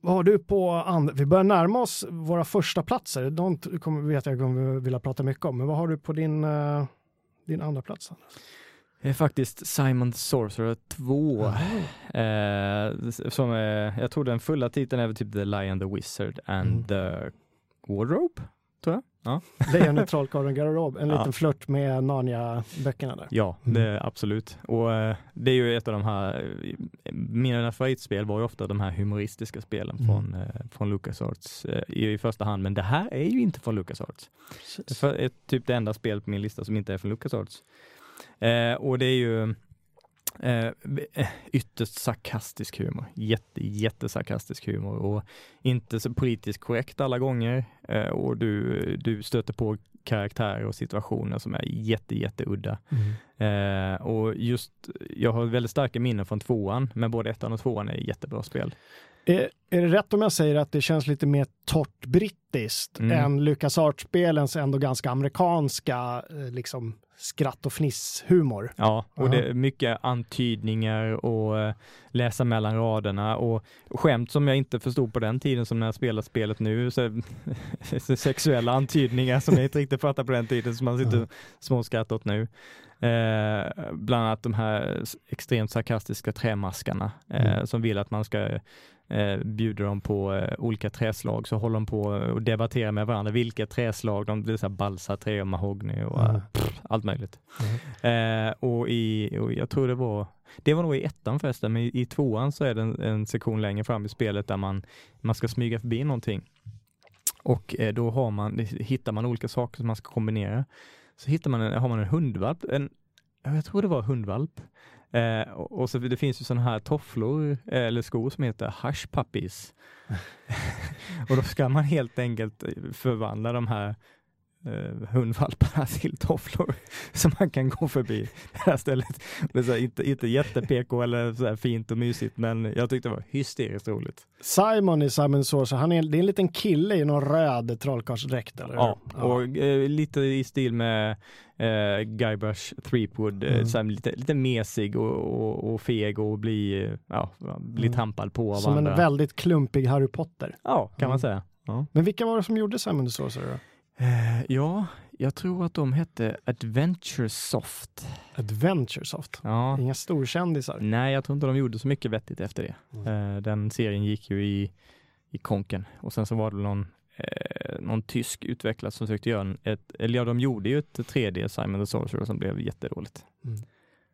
Vad har du på andra? Vi börjar närma oss våra första platser. De kommer, vet jag kommer vilja prata mycket om, men vad har du på din, eh, din andra plats? Det är faktiskt Simon Sorcerer 2. Eh, som är, jag tror den fulla titeln är typ The Lion, the Wizard and Mm. the Wardrobe, tror jag. Ja, (laughs) Lejonet, Trollkarlen, Garderob. En Ja. liten flört med Narnia-böckerna där. ja Mm. det är absolut. Och eh, det är ju ett av de här, eh, mina favoritspel var ju ofta de här humoristiska spelen Mm. från, eh, från LucasArts i, i första hand, men det här är ju inte från LucasArts. Det är typ det enda spel på min lista som inte är från LucasArts. Och det är ju eh, eh, ytterst sarkastisk humor. Jätte, jättesarkastisk humor och inte så politiskt korrekt alla gånger. Eh, och du, du stöter på karaktärer och situationer som är jätte, jätteudda. Mm. Eh, och just, jag har väldigt starka minnen från tvåan, men både ettan och tvåan är jättebra spel. Är, är det rätt om jag säger att det känns lite mer torrt brittiskt Mm. än LucasArts-spelens ändå ganska amerikanska eh, liksom skratt och fniss-humor? Ja, och Ja. det är mycket antydningar och eh, läsa mellan raderna och skämt som jag inte förstod på den tiden som när jag spelat spelet nu. (laughs) Så, sexuella antydningar som jag inte riktigt fattade på den tiden som man sitter Ja. småskrattar åt nu. Eh, bland annat de här extremt sarkastiska trämaskarna eh, Mm. som vill att man ska eh, bjuda dem på eh, olika träslag så håller de på och debatterar med varandra vilka träslag, de det är så här balsaträd och mahogny och Mm. pff, allt möjligt. Eh, och, i, och jag tror det var, det var nog i ettan förresten, men i, i tvåan så är det en, en sektion längre fram i spelet där man, man ska smyga förbi någonting. Och eh, då har man, hittar man olika saker som man ska kombinera. Så hittar man en, har man en hundvalp, en, ja, jag tror det var hundvalp. Eh, och, och så det finns ju sådana här tofflor eh, eller skor som heter hush puppies. (laughs) (laughs) och då ska man helt enkelt förvandla de här eh, hundvalparna (laughs) till tofflor (laughs) som man kan gå förbi det här stället. Det är så här, inte, inte jätte-PK eller så här fint och mysigt, men jag tyckte det var hysteriskt roligt. Simon i Simon Sorcerer, han är, det är en liten kille i någon röd trollkarlsdräkt, eller hur? Ja, och eh, lite i stil med eh, Guybrush Threepwood, eh, Mm. så här, lite, lite mesig och, och, och feg och bli, eh, ja, bli Mm. trampad på av Som andra. en väldigt klumpig Harry Potter. Ja, kan Mm. man säga. Ja. Men vilka var det som gjorde Simon the Sorcerer? Eh, ja, jag tror att de hette Adventure Soft. Adventuresoft. Ja. Inga storkändisar. Nej, jag tror inte de gjorde så mycket vettigt efter det. Mm. Eh, den serien gick ju i, i konken och sen så var det någon, eh, någon tysk utvecklare som försökte göra en, ett, eller ja, de gjorde ju ett 3D Simon the Sorcerer som blev jättedåligt. Mm.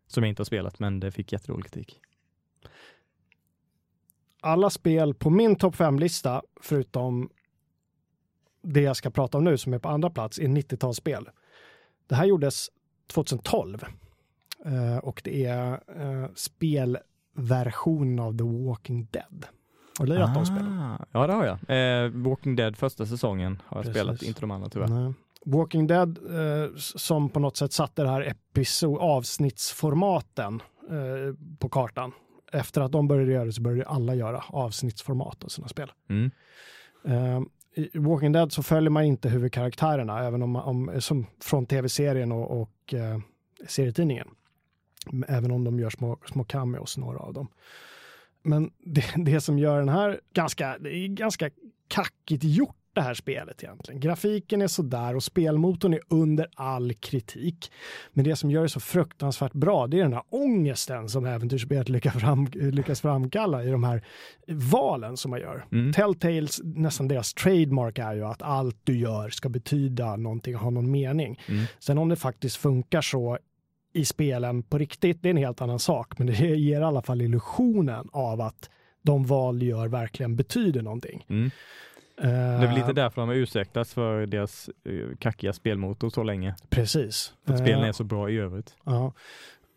Som jag inte har spelat, men det fick jättedålig kritik. Alla spel på min topp 5-lista, förutom det jag ska prata om nu som är på andra plats är 90-talsspel. Det här gjordes 2012 eh, och det är eh, spelversionen av The Walking Dead. Har du lirat de spelen? Ah, Ja, det har jag. Eh, Walking Dead första säsongen har jag Precis. spelat, inte de andra tyvärr. Nej. Walking Dead eh, som på något sätt satte det här episod avsnittsformaten eh, på kartan. Efter att de började göra det så började alla göra avsnittsformat av sina spel. Mm. I Walking Dead så följer man inte huvudkaraktärerna, även om, om som från tv-serien och, och eh, serietidningen. Även om de gör små, små cameos, några av dem. Men (laughs) det, det som gör den här ganska, det är ganska kackigt gjort det här spelet egentligen. Grafiken är sådär och spelmotorn är under all kritik. Men det som gör det så fruktansvärt bra, det är den här ångesten som äventyrsspelet lyckas, fram, lyckas framkalla i de här valen som man gör. Mm. Telltales, nästan deras trademark är ju att allt du gör ska betyda någonting och ha någon mening. Mm. Sen om det faktiskt funkar så i spelen på riktigt, det är en helt annan sak. Men det ger i alla fall illusionen av att de val du gör verkligen betyder någonting. Mm. Det är väl lite därför de har ursäktats för deras uh, kackiga spelmotor så länge. Precis. För att spelen Eh, är så bra i övrigt. Ja.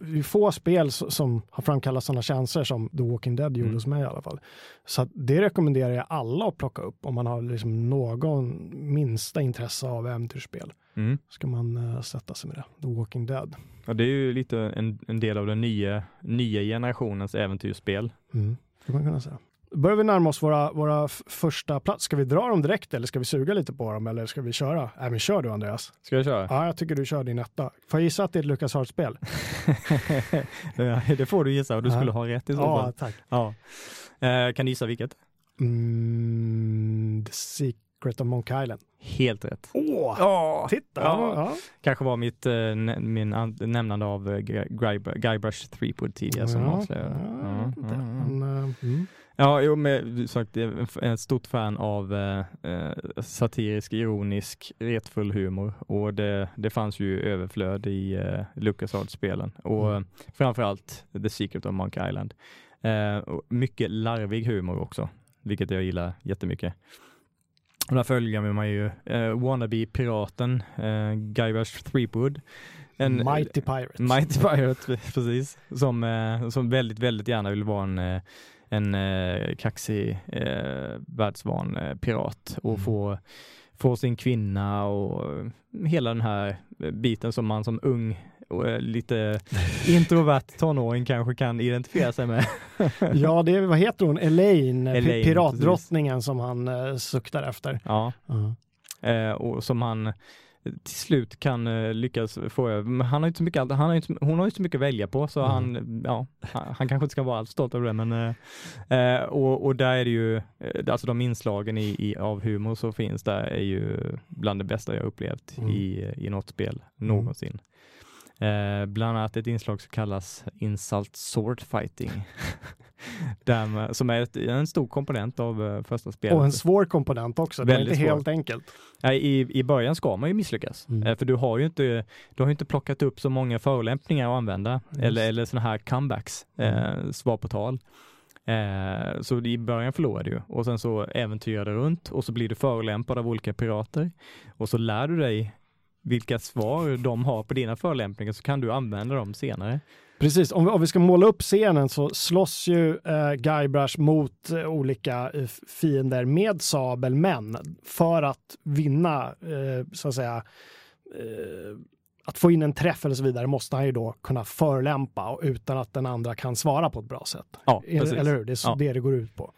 Det är få spel som har framkallat sådana känslor som The Walking Dead gjorde Mm. hos mig i alla fall. Så det rekommenderar jag alla att plocka upp om man har liksom någon minsta intresse av äventyrsspel. Mm. Ska man eh, sätta sig med det. The Walking Dead. Och det är ju lite en, en del av den nya, nya generationens äventyrsspel. Mm. Ska man kunna säga. Börjar vi närma oss våra, våra första plats. Ska vi dra dem direkt eller ska vi suga lite på dem eller ska vi köra? Nej men kör du Andreas. Ska jag köra? Ja, jag tycker du kör din etta. Får jag gissa att det är ett Lucas spel (laughs) Ja, det får du gissa och du Ja. skulle ha rätt i så Ja, fall. tack. Ja. Eh, kan du gissa vilket? Mm, The Secret of Monk Island. Helt rätt. Åh, Ja, titta! Ja. Ja. Kanske var mitt eh, min an- nämnande av eh, Guy- Guybrush Threepwood tidigare som Ja, avslöjade. Ja, eh, jo, men sagt, jag är en- ett stort fan av eh, eh, satirisk, ironisk, retfull humor och det, det fanns ju överflöd i eh, LucasArts-spelen och Mm. eh, framförallt The Secret of Monk Island. Eh, mycket larvig humor också, vilket jag gillar jättemycket. Och där följer man ju eh, wannabe-piraten eh, Guybrush Threepwood. En, Mighty Pirate. Mighty Pirate, (laughs) precis. Som, eh, som väldigt, väldigt gärna vill vara en, eh, en eh, kaxig, eh, världsvan eh, pirat och Mm. få, få sin kvinna och eh, hela den här biten som man som ung och eh, lite (laughs) introvert tonåring kanske kan identifiera sig med. (laughs) ja, det är, vad heter hon? Elaine, Elaine, piratdrottningen som han eh, suktar efter. Ja, Ja. eh, och som han till slut kan eh, lyckas få över. Men han har ju inte så mycket, han har inte, hon har inte så mycket att välja på så Mm. han, ja, han, han kanske inte ska vara alls stolt över det men eh, och, och där är det ju, alltså de inslagen i, i, av humor som finns där är ju bland det bästa jag upplevt Mm. i, i något spel någonsin. Eh, bland annat ett inslag som kallas Insult Sword Fighting. (laughs) (laughs) där, man- som är ett, en stor komponent av eh, första spelet. Och en svår komponent också. Det är inte svår. helt enkelt. I, I början ska man ju misslyckas, Mm. Eh, för du har ju inte, du har inte plockat upp så många förolämpningar att använda, Just. eller, eller sådana här comebacks, eh, Mm. svar på tal. Eh, så i början förlorar du och sen så äventyrar du runt och så blir du förolämpad av olika pirater och så lär du dig vilka svar de har på dina förolämpningar så kan du använda dem senare. Precis, om vi, om vi ska måla upp scenen så slåss ju eh, Guybrush mot eh, olika eh, fiender med sabel, men för att vinna, eh, så att säga, eh, att få in en träff eller så vidare måste han ju då kunna förlämpa och utan att den andra kan svara på ett bra sätt. Ja, Eller, precis. eller hur? Det är så Ja. det det går ut på.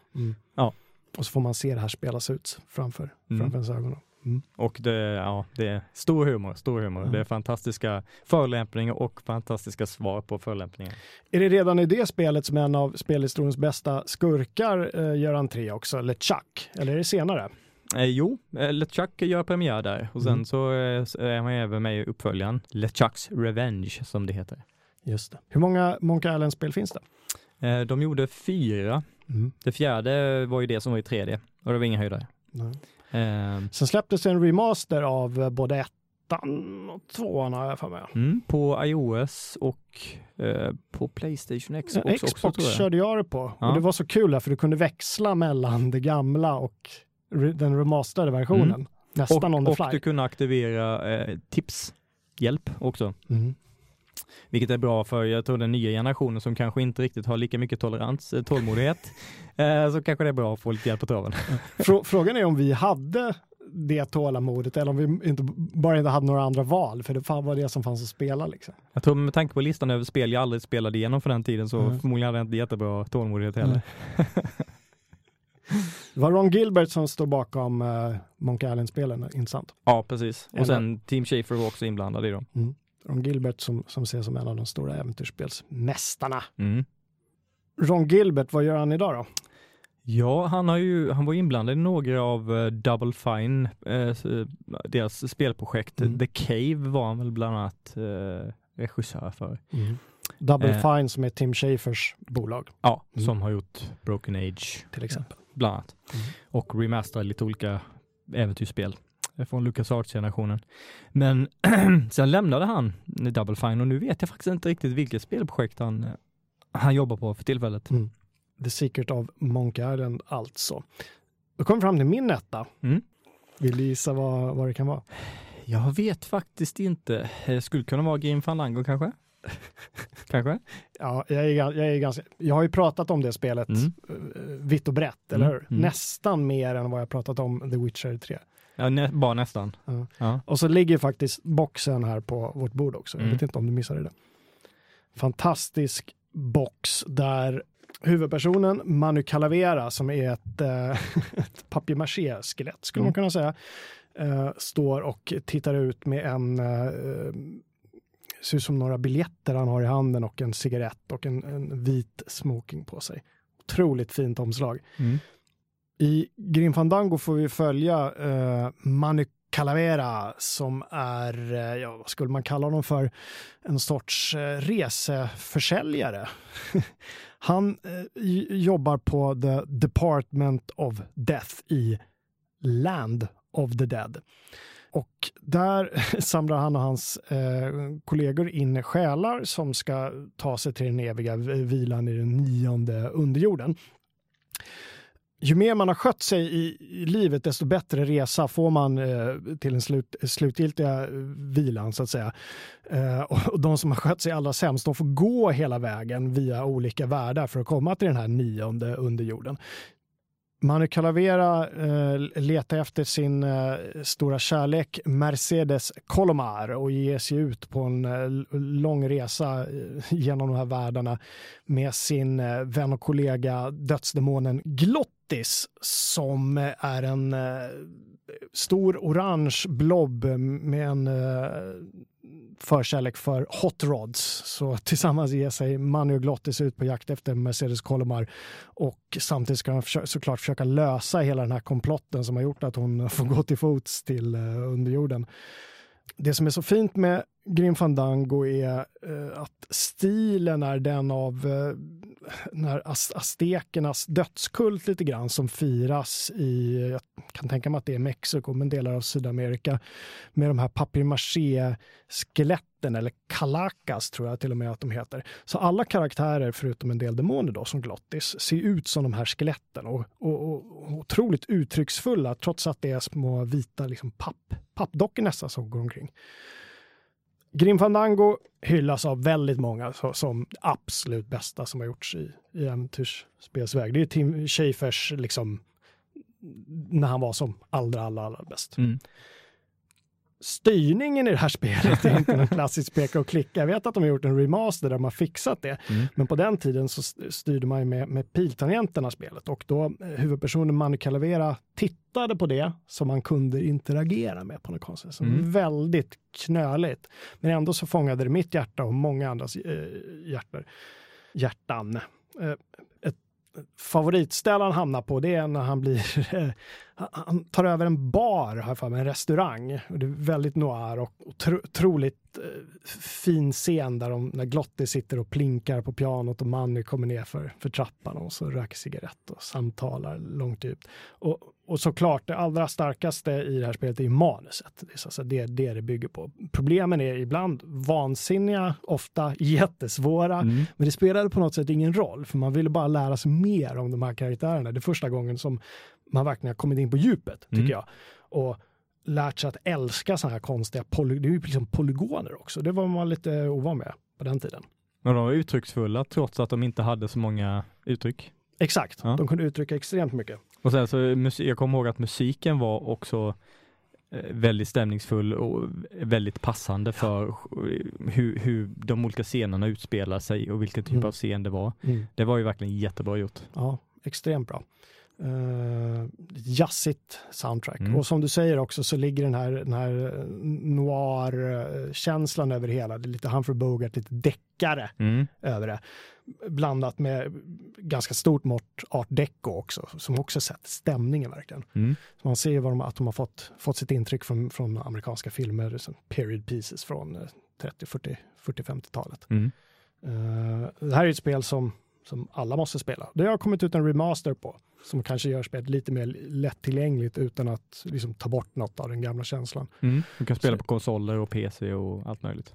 Ja. Och så får man se det här spelas ut framför, Mm. framför ens ögon. Mm. Och det, ja, det är stor humor, stor humor. Mm. Det är fantastiska förolämpningar och fantastiska svar på förolämpningar. Är det redan i det spelet som en av spelhistoriens bästa skurkar eh, gör entré också, eller Chuck? Eller är det senare? Eh, jo, eh, LeChuck gör premiär där och sen Mm. så eh, är man även med i uppföljaren LeChucks Revenge som det heter. Just det. Hur många Monkey Island-spel finns det? Eh, de gjorde fyra. Mm. Det fjärde var ju det som var i 3D och det var inga höjdare. Nej. Eh, Sen släpptes en remaster av eh, både ettan och tvåan har jag för mig. mm, på iOS och eh, på Playstation Xbox, Ja, också Xbox tror jag. körde jag det på. Ja. Och det var så kul där, för du kunde växla mellan det gamla och re- den remasterade versionen. Mm. Nästan on Och, the och fly. du kunde aktivera eh, tipshjälp också. Mm. Vilket är bra för jag tror den nya generationen som kanske inte riktigt har lika mycket tolerans, eh, tålmodighet. (laughs) eh, så kanske det är bra att få lite hjälp på traven. Frå- Frågan är om vi hade det tålamodet eller om vi inte, bara inte hade några andra val, för det var det som fanns att spela. Liksom. Jag tror med tanke på listan över spel jag aldrig spelade igenom för den tiden så Mm. förmodligen hade jag inte jättebra tålmodighet heller. Det var Ron Gilbert som står bakom uh, Monkey Island-spelen, intressant. Ja, precis. Och sen Team Schafer var också inblandad i dem. Ron Gilbert som, som ses som en av de stora äventyrsspelsmästarna. Mm. Ron Gilbert, vad gör han idag då? Ja, han, har ju, han var inblandad i några av eh, Double Fine, eh, eh, deras spelprojekt. Mm. The Cave var han väl bland annat eh, regissör för. Double Eh. Fine som är Tim Schafers bolag Ja, Mm. som har gjort Broken Age till exempel. bland annat. Mm. Och remasterat lite olika äventyrsspel från LucasArts-generationen. Men (clears throat) sen lämnade han Double Fine och nu vet jag faktiskt inte riktigt vilket spelprojekt han, eh, han jobbar på för tillfället. Mm. The Secret of Monkey Island alltså. Då kommer vi fram till min etta. Mm. Vill du gissa vad, vad det kan vara? Jag vet faktiskt inte. Eh, Skulle kunna vara Grim Fandango kanske? (laughs) kanske? Ja, jag, är, jag, är ganska, jag har ju pratat om det spelet Mm. eh, vitt och brett, eller Mm, hur? mm. Nästan mer än vad jag pratat om The Witcher 3. Ja, nä, bara nästan. Ja. Ja. Och så ligger faktiskt boxen här på vårt bord också. Jag Mm. vet inte om du missade det. Fantastisk box där huvudpersonen Manu Calavera som är ett, eh, (laughs) ett papier-maché-skelett skulle man Mm. kunna säga. Eh, står och tittar ut med en eh, ser ut som några biljetter han har i handen och en cigarett och en, en vit smoking på sig. Otroligt fint omslag. Mm. I Grim Fandango får vi följa eh, Manu Calavera som är, eh, ja vad skulle man kalla honom för, en sorts eh, reseförsäljare. (laughs) Han eh, jobbar på The Department of Death i Land of the Dead. Och där (laughs) samlar han och hans eh, kollegor in själar som ska ta sig till den eviga vilan i den nionde underjorden ju mer man har skött sig i, i livet, desto bättre resa får man eh, till den slut, slutgiltiga eh, vilan så att säga. Eh, och, och de som har skött sig allra sämst, de får gå hela vägen via olika världar för att komma till den här nionde underjorden. Manu Calavera eh, letar efter sin eh, stora kärlek Mercedes Colomar och ger sig ut på en eh, lång resa eh, genom de här världarna med sin eh, vän och kollega dödsdemonen Glottis som eh, är en eh, stor orange blob med en eh, förkärlek för hot rods. Så tillsammans ger sig Manu och Glottis ut på jakt efter Mercedes Colomar och samtidigt ska han såklart försöka lösa hela den här komplotten som har gjort att hon får gå till fots till eh, underjorden. Det som är så fint med Grim Fandango är eh, att stilen är den av eh, när aztekernas dödskult lite grann som firas i, jag kan tänka mig att det är Mexiko, men delar av Sydamerika med de här papier-maché-skeletten eller kalacas tror jag till och med att de heter. Så alla karaktärer förutom en del demoner då som Glottis ser ut som de här skeletten och, och, och, och otroligt uttrycksfulla trots att det är små vita liksom papp, pappdockor nästan som går omkring. Grim Fandango hyllas av väldigt många så, som absolut bästa som har gjorts i, i äventyrsspelsväg. Det är Tim Schafers, liksom, när han var som allra, allra, allra bäst. Mm. Styrningen i det här spelet är inte någon klassisk peka och klicka. Jag vet att de har gjort en remaster där de har fixat det. Mm. Men på den tiden så st- styrde man ju med, med piltangenterna spelet och då eh, huvudpersonen Manu Calavera tittade på det som man kunde interagera med på något konstigt sätt. Mm. Väldigt knöligt. Men ändå så fångade det mitt hjärta och många andras eh, hjärtan. hjärtan. Eh, ett favoritställe han hamnar på det är när han blir (laughs) eh, han tar över en bar, jag för mig, en restaurang. Det är väldigt noir och otro, otroligt eh, fin scen där de, när Glotti sitter och plinkar på pianot och Manny kommer ner för, för trappan och så röker cigarett och samtalar långt ut. Och, och såklart, det allra starkaste i det här spelet är manuset. Det är så säga det, det det bygger på. Problemen är ibland vansinniga, ofta jättesvåra, Mm. men det spelade på något sätt ingen roll, för man ville bara lära sig mer om de här karaktärerna. Det är första gången som man verkligen har kommit in på djupet, tycker Mm. jag. Och lärt sig att älska sådana här konstiga poly, det är ju liksom polygoner också. Det var man lite ovan med på den tiden. Men de var uttrycksfulla trots att de inte hade så många uttryck. Exakt, Ja. de kunde uttrycka extremt mycket. Och sen så, jag kommer ihåg att musiken var också eh, väldigt stämningsfull och väldigt passande för hur, hur de olika scenerna utspelar sig och vilken typ Mm. av scen det var. Det var ju verkligen jättebra gjort. Ja, extremt bra. Uh, jazzigt soundtrack. Mm. Och som du säger också så ligger den här, den här noir-känslan över hela. Det är lite Humphrey Bogart, lite deckare Mm. över det. Blandat med ganska stort mått art deco också, som också sätter stämningen verkligen. Mm. Så man ser vad de, att de har fått, fått sitt intryck från, från amerikanska filmer, som period pieces från eh, 30, 40, 40, 50-talet. Mm. Eh, det här är ett spel som, som alla måste spela. Det har kommit ut en remaster på, som kanske gör spelet lite mer lättillgängligt utan att liksom, ta bort något av den gamla känslan. Mm. Du kan spela Så- på konsoler och PC och allt möjligt.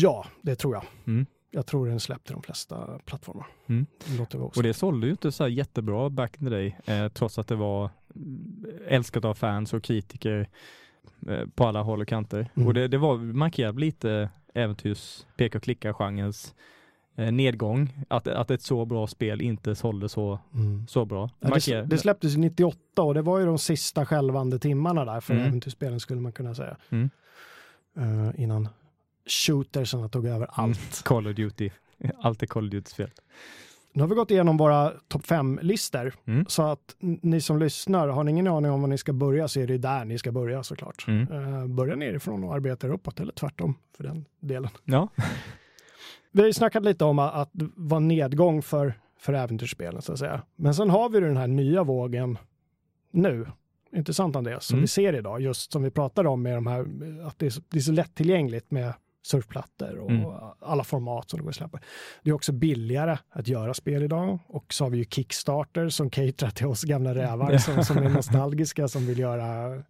Ja, det tror jag. Mm. Jag tror den släppte de flesta plattformar. Mm. Det Och det sålde ju inte så jättebra back in the day, eh, trots att det var mm, älskat av fans och kritiker eh, på alla håll och kanter. Mm. Och det, det var markerat lite äventyrs peka och klicka-genrens eh, nedgång, att, att ett så bra spel inte sålde så, Mm. så bra. Ja, det, det släpptes ju 98 och det var ju de sista skälvande timmarna där för Mm. äventyrsspelen skulle man kunna säga. Mm. Eh, innan shootersarna tog över Mm. allt. (laughs) Call of Duty. (laughs) Allt är Call of Duty-spel. Nu har vi gått igenom våra topp 5-listor Mm. så att ni som lyssnar, har ni ingen aning om var ni ska börja så är det där ni ska börja såklart. Mm. Uh, börja nerifrån och arbeta er uppåt eller tvärtom för den delen. Ja. (laughs) Vi har ju snackat lite om att det var nedgång för, för äventyrsspelen så att säga. Men sen har vi den här nya vågen nu. Intressant Andreas, som Mm. vi ser idag, just som vi pratade om med de här, att det är så, det är så lättillgängligt med surfplattor och Mm. alla format som det går att släppa. Det är också billigare att göra spel idag och så har vi ju Kickstarter som caterar till oss gamla rävar (laughs) som, som är nostalgiska som vill göra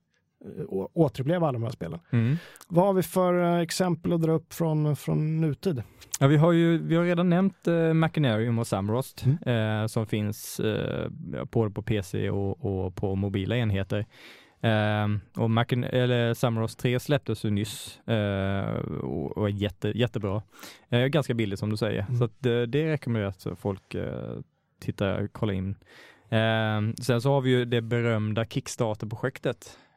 återuppleva alla de här spelen. Mm. Vad har vi för eh, exempel att dra upp från, från nutid? Ja, vi har ju vi har redan nämnt eh, Machinarium och Samrost Mm. eh, som finns eh, både på PC och, och på mobila enheter. Eh, och Machin eller Samrost 3 släpptes ju nyss eh, och, och är jätte, jättebra. Eh, ganska billigt som du säger, Mm. så att det, rekommenderas att folk eh, tittar, kollar in. Eh, sen så har vi ju det berömda Kickstarter-projektet eh,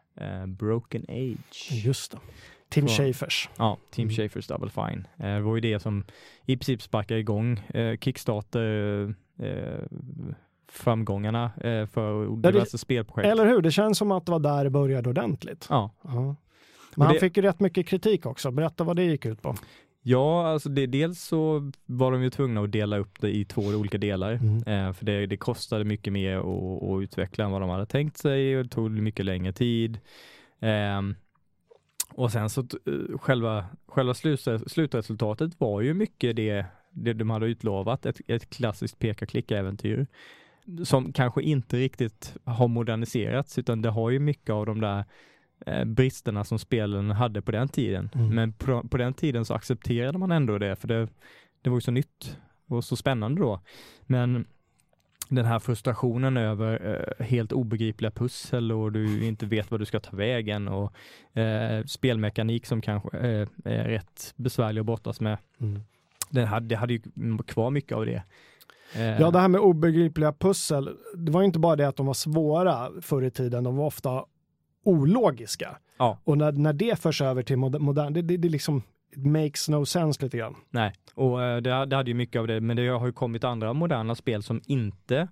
Broken Age. Just det. Tim Schafers. Ja, Team Mm. Schafers Double Fine. Eh, det var ju det som i princip sparkade igång eh, Kickstarter eh, framgångarna eh, för det- diverse spelprojekt. Eller hur? Det känns som att det var där det började ordentligt. Ja. Ja. Men han det- fick ju rätt mycket kritik också. Berätta vad det gick ut på. Ja, alltså det, dels så var de ju tvungna att dela upp det i två olika delar. Mm. Eh, för det, det kostade mycket mer att, att utveckla än vad de hade tänkt sig och det tog mycket längre tid. Ehm, och sen så eh, själva, själva slut, slutresultatet var ju mycket det, det de hade utlovat, ett, ett klassiskt peka-klicka-äventyr som kanske inte riktigt har moderniserats utan det har ju mycket av de där eh, bristerna som spelen hade på den tiden. Mm. Men på, på den tiden så accepterade man ändå det för det, det var ju så nytt och så spännande då. Men den här frustrationen över eh, helt obegripliga pussel och du inte vet vad du ska ta vägen och eh, spelmekanik som kanske eh, är rätt besvärlig att brottas med. Mm. Det hade, det hade ju kvar mycket av det. Eh, Ja, det här med obegripliga pussel. Det var ju inte bara det att de var svåra förr i tiden. De var ofta ologiska. Ja. Och när, när det förs över till moder- modern, det, det, det liksom it makes no sense lite grann. Nej, och eh, det, det hade ju mycket av det, men det har ju kommit andra moderna spel som inte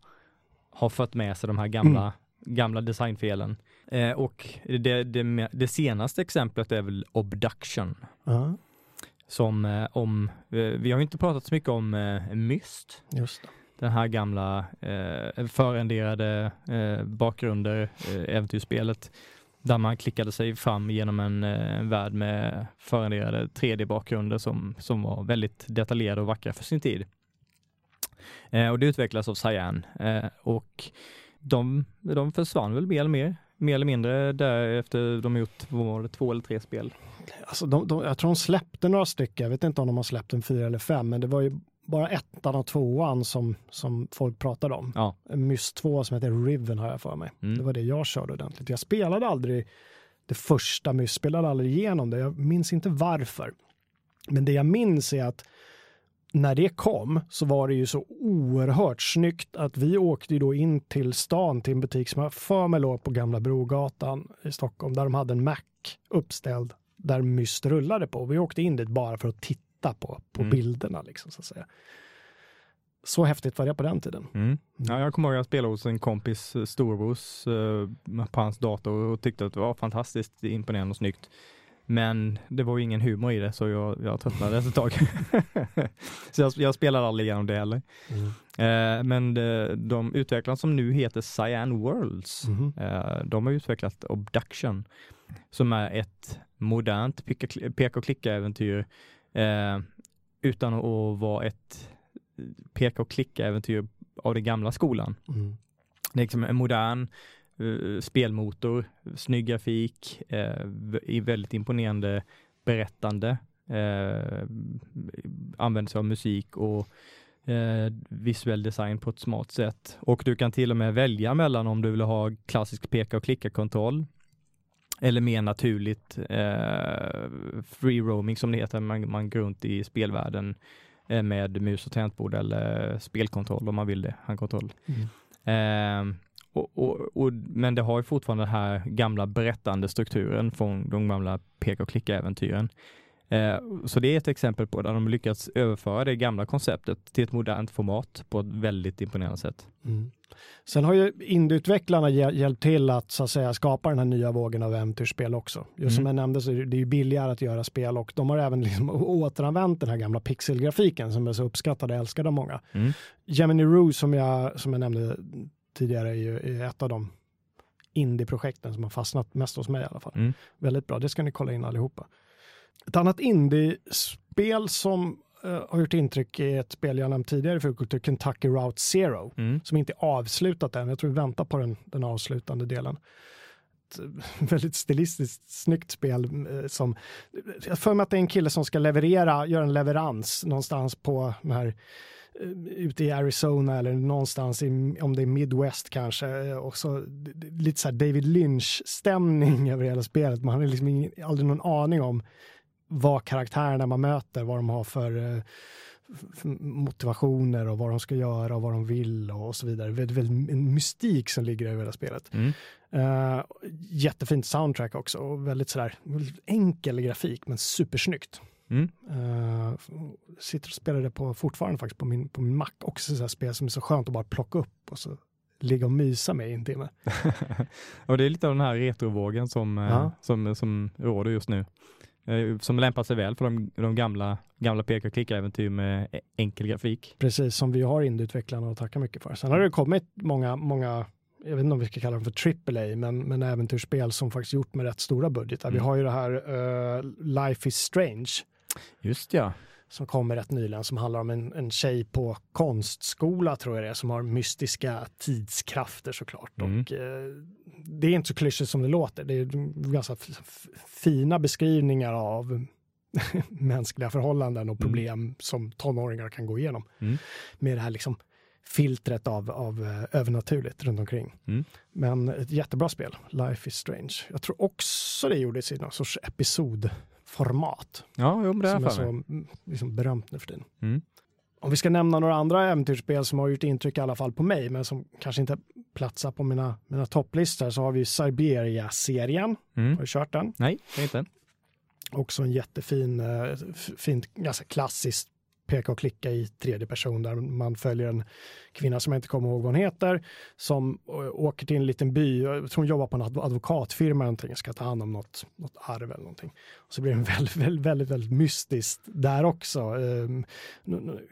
har fört med sig de här gamla, gamla designfelen. Eh, och det, det, det senaste exemplet är väl Obduction. Ja, Som eh, om, eh, vi har ju inte pratat så mycket om eh, Myst, just det. den här gamla eh, förrenderade eh, bakgrunder, äventyrsspelet, där man klickade sig fram genom en, en värld med förrenderade 3D-bakgrunder som, som var väldigt detaljerade och vackra för sin tid. Eh, och det utvecklades av Cyan eh, och de, de försvann väl mer eller mer, mer eller mindre därefter de gjort var det, två eller tre spel. Alltså de, de, jag tror de släppte några stycken. Jag vet inte om de har släppt en fyra eller fem, men det var ju bara ettan och tvåan som, som folk pratade om. Ja. En Mys 2 som heter Riven har jag för mig. Mm. Det var det jag körde ordentligt. Jag spelade aldrig det första Mys, spelade aldrig igenom det. Jag minns inte varför. Men det jag minns är att när det kom så var det ju så oerhört snyggt att vi åkte ju då in till stan till en butik som jag för mig låg på Gamla Brogatan i Stockholm där de hade en Mac uppställd där Myst rullade på. Vi åkte in dit bara för att titta på, på Mm. bilderna liksom så att säga. Så häftigt var det på den tiden. Mm. Ja, jag kommer ihåg att jag spelade hos en kompis eh, storbrors eh, på hans dator och tyckte att det var fantastiskt imponerande och snyggt. Men det var ju ingen humor i det så jag, jag tröttnade ett tag. (laughs) så jag, jag spelade aldrig igenom det heller. Eh, men de, de utvecklarna som nu heter Cyan Worlds, Mhm. eh, de har utvecklat Obduction som är ett modernt peka- peka och klicka-äventyr eh, utan att vara ett peka och klicka-äventyr av den gamla skolan. Mm. Det är liksom en modern eh, spelmotor, snygg grafik, i väldigt imponerande berättande, eh, använder sig av musik och eh, visuell design på ett smart sätt. Och du kan till och med välja mellan om du vill ha klassisk peka och klicka-kontroll eller mer naturligt eh, free roaming som det heter, man, man går runt i spelvärlden eh, med mus och tangentbord eller spelkontroll om man vill det, handkontroll. Mm. Eh, och, och, och, men det har ju fortfarande den här gamla berättande strukturen från de gamla peka och klicka-äventyren. Eh, så det är ett exempel på där de lyckats överföra det gamla konceptet till ett modernt format på ett väldigt imponerande sätt. Mm. Sen har ju indieutvecklarna hjäl- hjälpt till att så att säga skapa den här nya vågen av äventyrsspel också. Just som Mm. jag nämnde så är det ju billigare att göra spel och de har även liksom återanvänt den här gamla pixelgrafiken som är så uppskattad och älskad av många. Mm. Gemini Rue som jag, som jag nämnde tidigare är ju är ett av de indie-projekten som har fastnat mest hos mig i alla fall. Mm. Väldigt bra, det ska ni kolla in allihopa. Ett annat indie-spel som eh, har gjort intryck är ett spel jag nämnt tidigare för kultur, Kentucky Route Zero Mm. som inte är avslutat än. Jag tror vi väntar på den, den avslutande delen. Ett eh, (laughs) väldigt stilistiskt snyggt spel eh, som, jag för mig att det är en kille som ska leverera, göra en leverans någonstans på den här ute i Arizona eller någonstans i, om det är Midwest kanske. Och så lite så David Lynch-stämning (laughs) över hela spelet. Man har liksom ingen, aldrig någon aning om vad karaktärerna man möter, vad de har för eh, f- motivationer och vad de ska göra och vad de vill och så vidare. Väldigt, väldigt, en mystik som ligger över hela spelet. Mm. Uh, jättefint soundtrack också och väldigt sådär enkel grafik men supersnyggt. Mm. Uh, sitter och spelar det på, fortfarande faktiskt på min, på min Mac. Också sådär spel som är så skönt att bara plocka upp och så ligga och mysa med i en timme. (laughs) och det är lite av den här retrovågen som, Ja. som, som råder just nu. Eh, Som lämpar sig väl för de, de gamla, gamla peka och klicka-äventyr med e- enkel grafik. Precis som vi har indieutvecklarna att tacka mycket för. Sen har det kommit många, många jag vet inte om vi ska kalla dem för AAA, men, men äventyrsspel som faktiskt gjort med rätt stora budgetar. Vi Mm. har ju det här eh, Life is Strange Just ja. Som kommer rätt nyligen som handlar om en, en tjej på konstskola tror jag det är som har mystiska tidskrafter såklart. Mm. Och, eh, det är inte så klyschigt som det låter. Det är ganska fina beskrivningar av (laughs) mänskliga förhållanden och Mm. problem som tonåringar kan gå igenom. Mm. Med det här liksom filtret av, av eh, övernaturligt runt omkring. Mm. Men ett jättebra spel, Life is Strange. Jag tror också det gjordes i någon sorts episodformat Ja, jo, det som är är för så mm, liksom berömt nu för tiden. Mm. Om vi ska nämna några andra äventyrsspel som har gjort intryck i alla fall på mig, men som kanske inte platsar på mina, mina topplistor, så har vi Siberia-serien. Mm. Har du kört den? Nej, är inte. Också en jättefin, eh, fint, ganska klassiskt peka och klicka i tredje person där man följer en kvinna som jag inte kommer ihåg vad hon heter som åker till en liten by, jag tror hon jobbar på en adv- advokatfirma eller någonting, ska ta hand om något, något arv eller någonting. Och så blir det väldigt, (laughs) väldigt, väldigt, väldigt mystiskt där också. Ehm,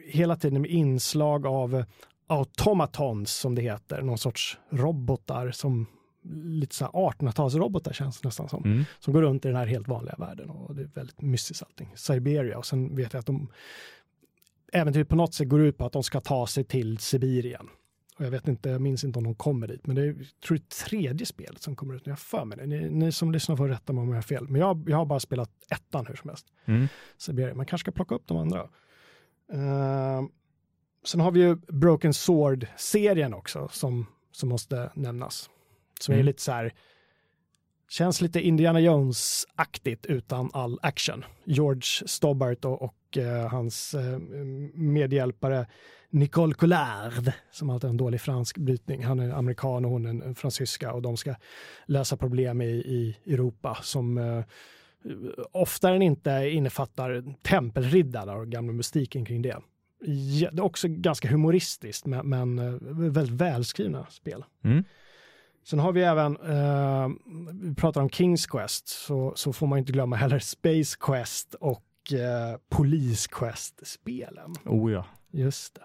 hela tiden med inslag av automatons som det heter, någon sorts robotar som lite så här 1800-talsrobotar känns det nästan som Mm. som går runt i den här helt vanliga världen och det är väldigt mystiskt allting. Siberia och sen vet jag att de äventyret på något sätt går ut på att de ska ta sig till Sibirien. Och jag vet inte, jag minns inte om de kommer dit, men det är jag tror är tredje spelet som kommer ut. Jag för mig det. Ni, ni som lyssnar får rätta mig om jag har fel. Men jag, jag har bara spelat ettan hur som helst. Mm. Man kanske ska plocka upp de andra. Eh, sen har vi ju Broken Sword-serien också som, som måste nämnas. Som är Mm. lite så här, känns lite Indiana Jones-aktigt utan all action. George Stobart och, och eh, hans eh, medhjälpare Nicole Collard, som alltid har en dålig fransk brytning. Han är amerikan och hon är en, fransyska och de ska lösa problem i, i Europa som eh, oftare än inte innefattar tempelriddare och gamla mystiken kring det. Ja, det är också ganska humoristiskt men, men eh, väldigt välskrivna spel. Mm. Sen har vi även, eh, vi pratar om Kings Quest, så, så får man inte glömma heller Space Quest och eh, Police Quest-spelen. Oh ja. Just det.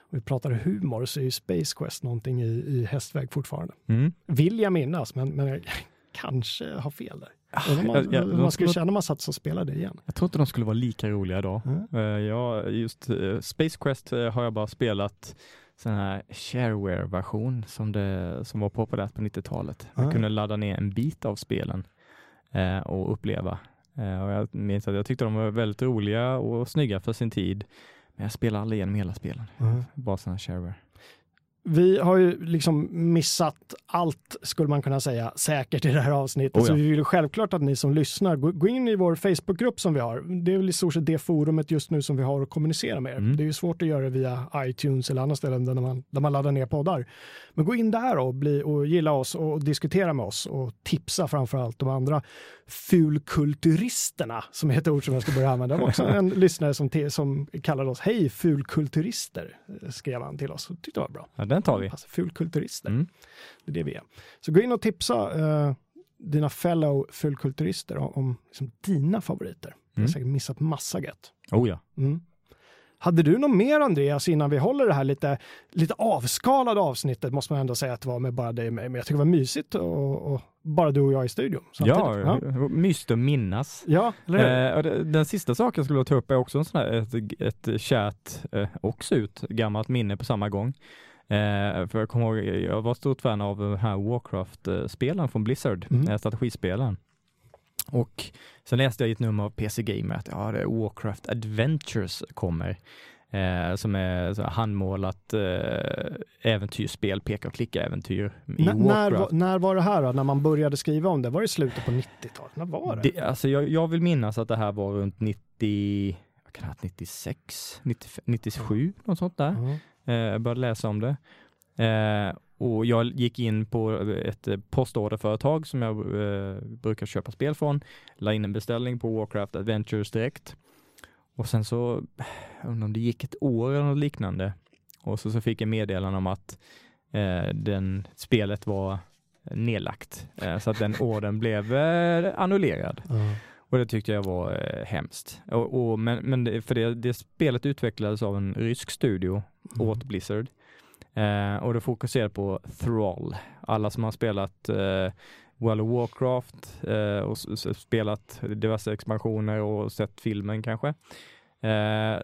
Och vi pratar humor så är ju Space Quest någonting i, i hästväg fortfarande. Mm. Vill jag minnas, men, men jag (laughs) kanske har fel där. Om Ja, man, ja, hur de man skulle känna om man satt och spelade igen. Jag tror inte de skulle vara lika roliga idag. Mm. Eh, ja, just eh, Space Quest eh, har jag bara spelat sån här shareware-version som, det, som var populärt på 90-talet. Ah. Jag kunde ladda ner en bit av spelen eh, och uppleva. Eh, och jag minns att jag tyckte de var väldigt roliga och snygga för sin tid. Men jag spelade aldrig igenom hela spelen. Bara sån här shareware. Vi har ju liksom missat allt, skulle man kunna säga, säkert i det här avsnittet. Oh ja. Så vi vill självklart att ni som lyssnar, gå, in i vår Facebookgrupp som vi har. Det är väl i stort sett det forumet just nu som vi har att kommunicera med er. Mm. Det är ju svårt att göra det via iTunes eller andra ställen där man, där man laddar ner poddar. Men gå in där och, bli, och gilla oss och diskutera med oss och tipsa framför allt de andra fulkulturisterna, som är ett ord som jag ska börja använda. Det var också (laughs) en lyssnare som, som kallade oss, hej fulkulturister, skrev han till oss. Det tyckte jag var bra. Ja, den tar vi. Alltså, fulkulturister. Mm. Det är det vi är. Så gå in och tipsa eh, dina fellow fulkulturister om, om liksom, dina favoriter. Jag har Mm. säkert missat massa gött. Oh ja. Mm. Hade du något mer Andreas innan vi håller det här lite, lite avskalade avsnittet måste man ändå säga att det var med bara dig och mig. Men jag tycker det var mysigt och, och bara du och jag i studion. Ja, ja. mysigt att minnas. ja? Eh, den sista saken jag skulle ta upp är också en sån här, ett, ett kärt eh, och surt gammalt minne på samma gång. Eh, för jag kommer ihåg, jag var stort fan av den här Warcraft-spelen från Blizzard, Mm. mm. strategispelen. Och sen läste jag i ett nummer av PC Gamer att ja, det Warcraft Adventures kommer. Eh, som är så handmålat eh, äventyrsspel, peka och klicka-äventyr i N- när, var- när var det här då? När man började skriva om det? Var det slutet på 90-talet? När var det? Det, alltså jag, jag vill minnas att det här var runt 90, vad kan det ha varit, 96, 95, 97, något sånt där. Ja. Eh, jag började läsa om det. Eh, och jag gick in på ett postorderföretag som jag eh, brukar köpa spel från. La in en beställning på Warcraft Adventures direkt. Och sen så, undrar om det gick ett år eller något liknande. Och så, så fick jag meddelande om att eh, den spelet var nedlagt. Eh, så att den ordern blev eh, annullerad. Ja. Och det tyckte jag var eh, hemskt. Och, och, men men det, för det, det spelet utvecklades av en rysk studio Mm. åt Blizzard. Eh, och det fokuserade på Thrall. Alla som har spelat eh, World of Warcraft eh, och spelat diverse expansioner och sett filmen kanske. Eh,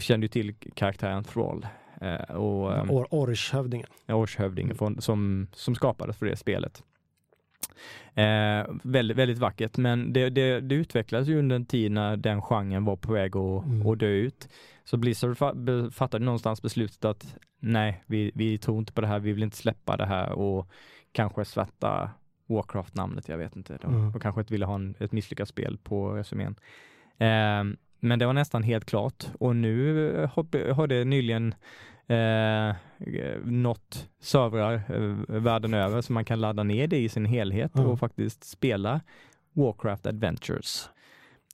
kände ju till karaktären Thrall. Eh, och, ehm, Or- Orrshövdingen. årshövding från, som, som skapades för det spelet. Eh, väldigt, väldigt vackert, men det, det, det utvecklades ju under en tid när den genren var på väg att, Mm. att dö ut. Så Blizzard fattade någonstans beslutet att nej, vi, vi tror inte på det här, vi vill inte släppa det här och kanske svärta Warcraft-namnet, jag vet inte. De, Mm. de kanske inte ville ha en, ett misslyckat spel på resumén. Eh, men det var nästan helt klart och nu eh, har, har det nyligen eh, nått servrar eh, världen över så man kan ladda ner det i sin helhet Mm. och faktiskt spela Warcraft Adventures.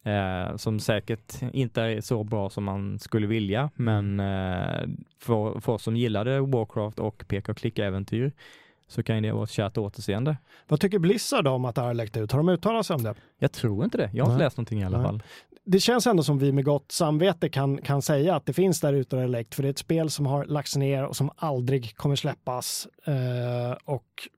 Eh, som säkert inte är så bra som man skulle vilja, men eh, för, för oss som gillade Warcraft och peka och klicka-äventyr så kan det vara ett kärt återseende. Vad tycker Blizzard om att det här har läckt ut? Har de uttalat sig om det? Jag tror inte det. Jag har Nej. inte läst någonting i alla Nej. fall. Det känns ändå som vi med gott samvete kan, kan säga att det finns där ute och är läckt, för det är ett spel som har lagts ner och som aldrig kommer släppas. Eh, och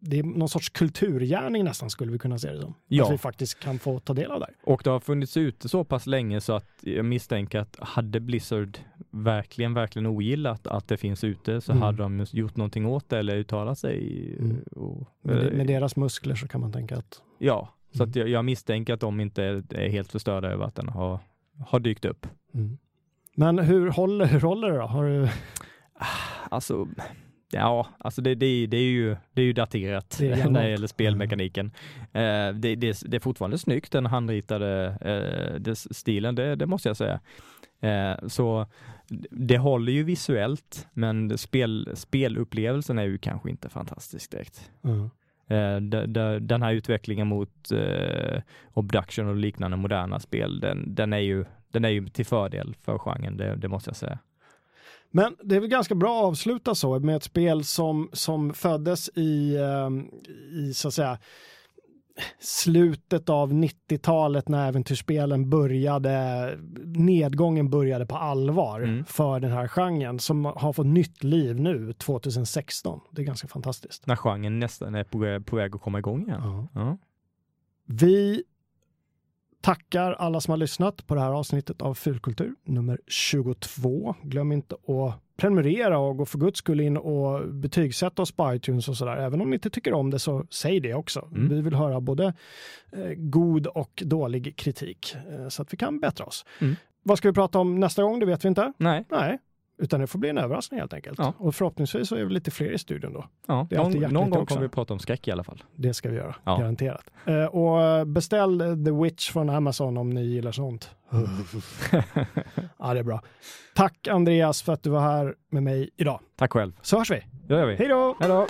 det är någon sorts kulturgärning nästan skulle vi kunna se det som. Ja. Att vi faktiskt kan få ta del av det. Och det har funnits ute så pass länge så att jag misstänker att hade Blizzard verkligen, verkligen ogillat att det finns ute så Mm. hade de gjort någonting åt det eller uttalat sig. Mm. Och, Med, eh, med deras muskler så kan man tänka att Ja, så Mm. att jag, jag misstänker att de inte är, helt förstörda över att den har, har dykt upp. mm. Men hur håller, hur håller det då? Har du... Alltså, ja, alltså det, det, det, är, ju, det är ju daterat Det är (laughs) när det gäller spelmekaniken. Eh, det, det, det är fortfarande snyggt, den handritade eh, det, stilen, det, det måste jag säga. Eh, så det håller ju visuellt, men spel, spelupplevelsen är ju kanske inte fantastisk direkt. Mm. De, de, den här utvecklingen mot obduction och liknande moderna spel, den, den, är ju, den är ju till fördel för genren, det, det måste jag säga. Men det är väl ganska bra att avsluta så med ett spel som, som föddes i, ehm, i så att säga slutet av 90-talet när äventyrsspelen började, nedgången började på allvar Mm. för den här genren som har fått nytt liv nu 2016. Det är ganska fantastiskt. När genren nästan är på, på väg att komma igång igen. Ja. Ja. Vi tackar alla som har lyssnat på det här avsnittet av Fulkultur nummer 22. Glöm inte att prenumerera och gå för guds skull in och betygsätta oss på iTunes och sådär. Även om ni inte tycker om det så säg det också. Mm. Vi vill höra både eh, god och dålig kritik eh, så att vi kan bättra oss. Mm. Vad ska vi prata om nästa gång? Det vet vi inte. Nej, Nej, utan det får bli en överraskning helt enkelt. Ja. Och förhoppningsvis så är vi lite fler i studion då. ja. Någon, någon gång också. kommer vi prata om skräck i alla fall. Det ska vi göra, Ja. garanterat. Eh, och beställ The Witch från Amazon om ni gillar sånt. (laughs) ja, det är bra. Tack Andreas för att du var här med mig idag. Tack själv. Så hörs vi. Det gör vi. Hej då! Hej då!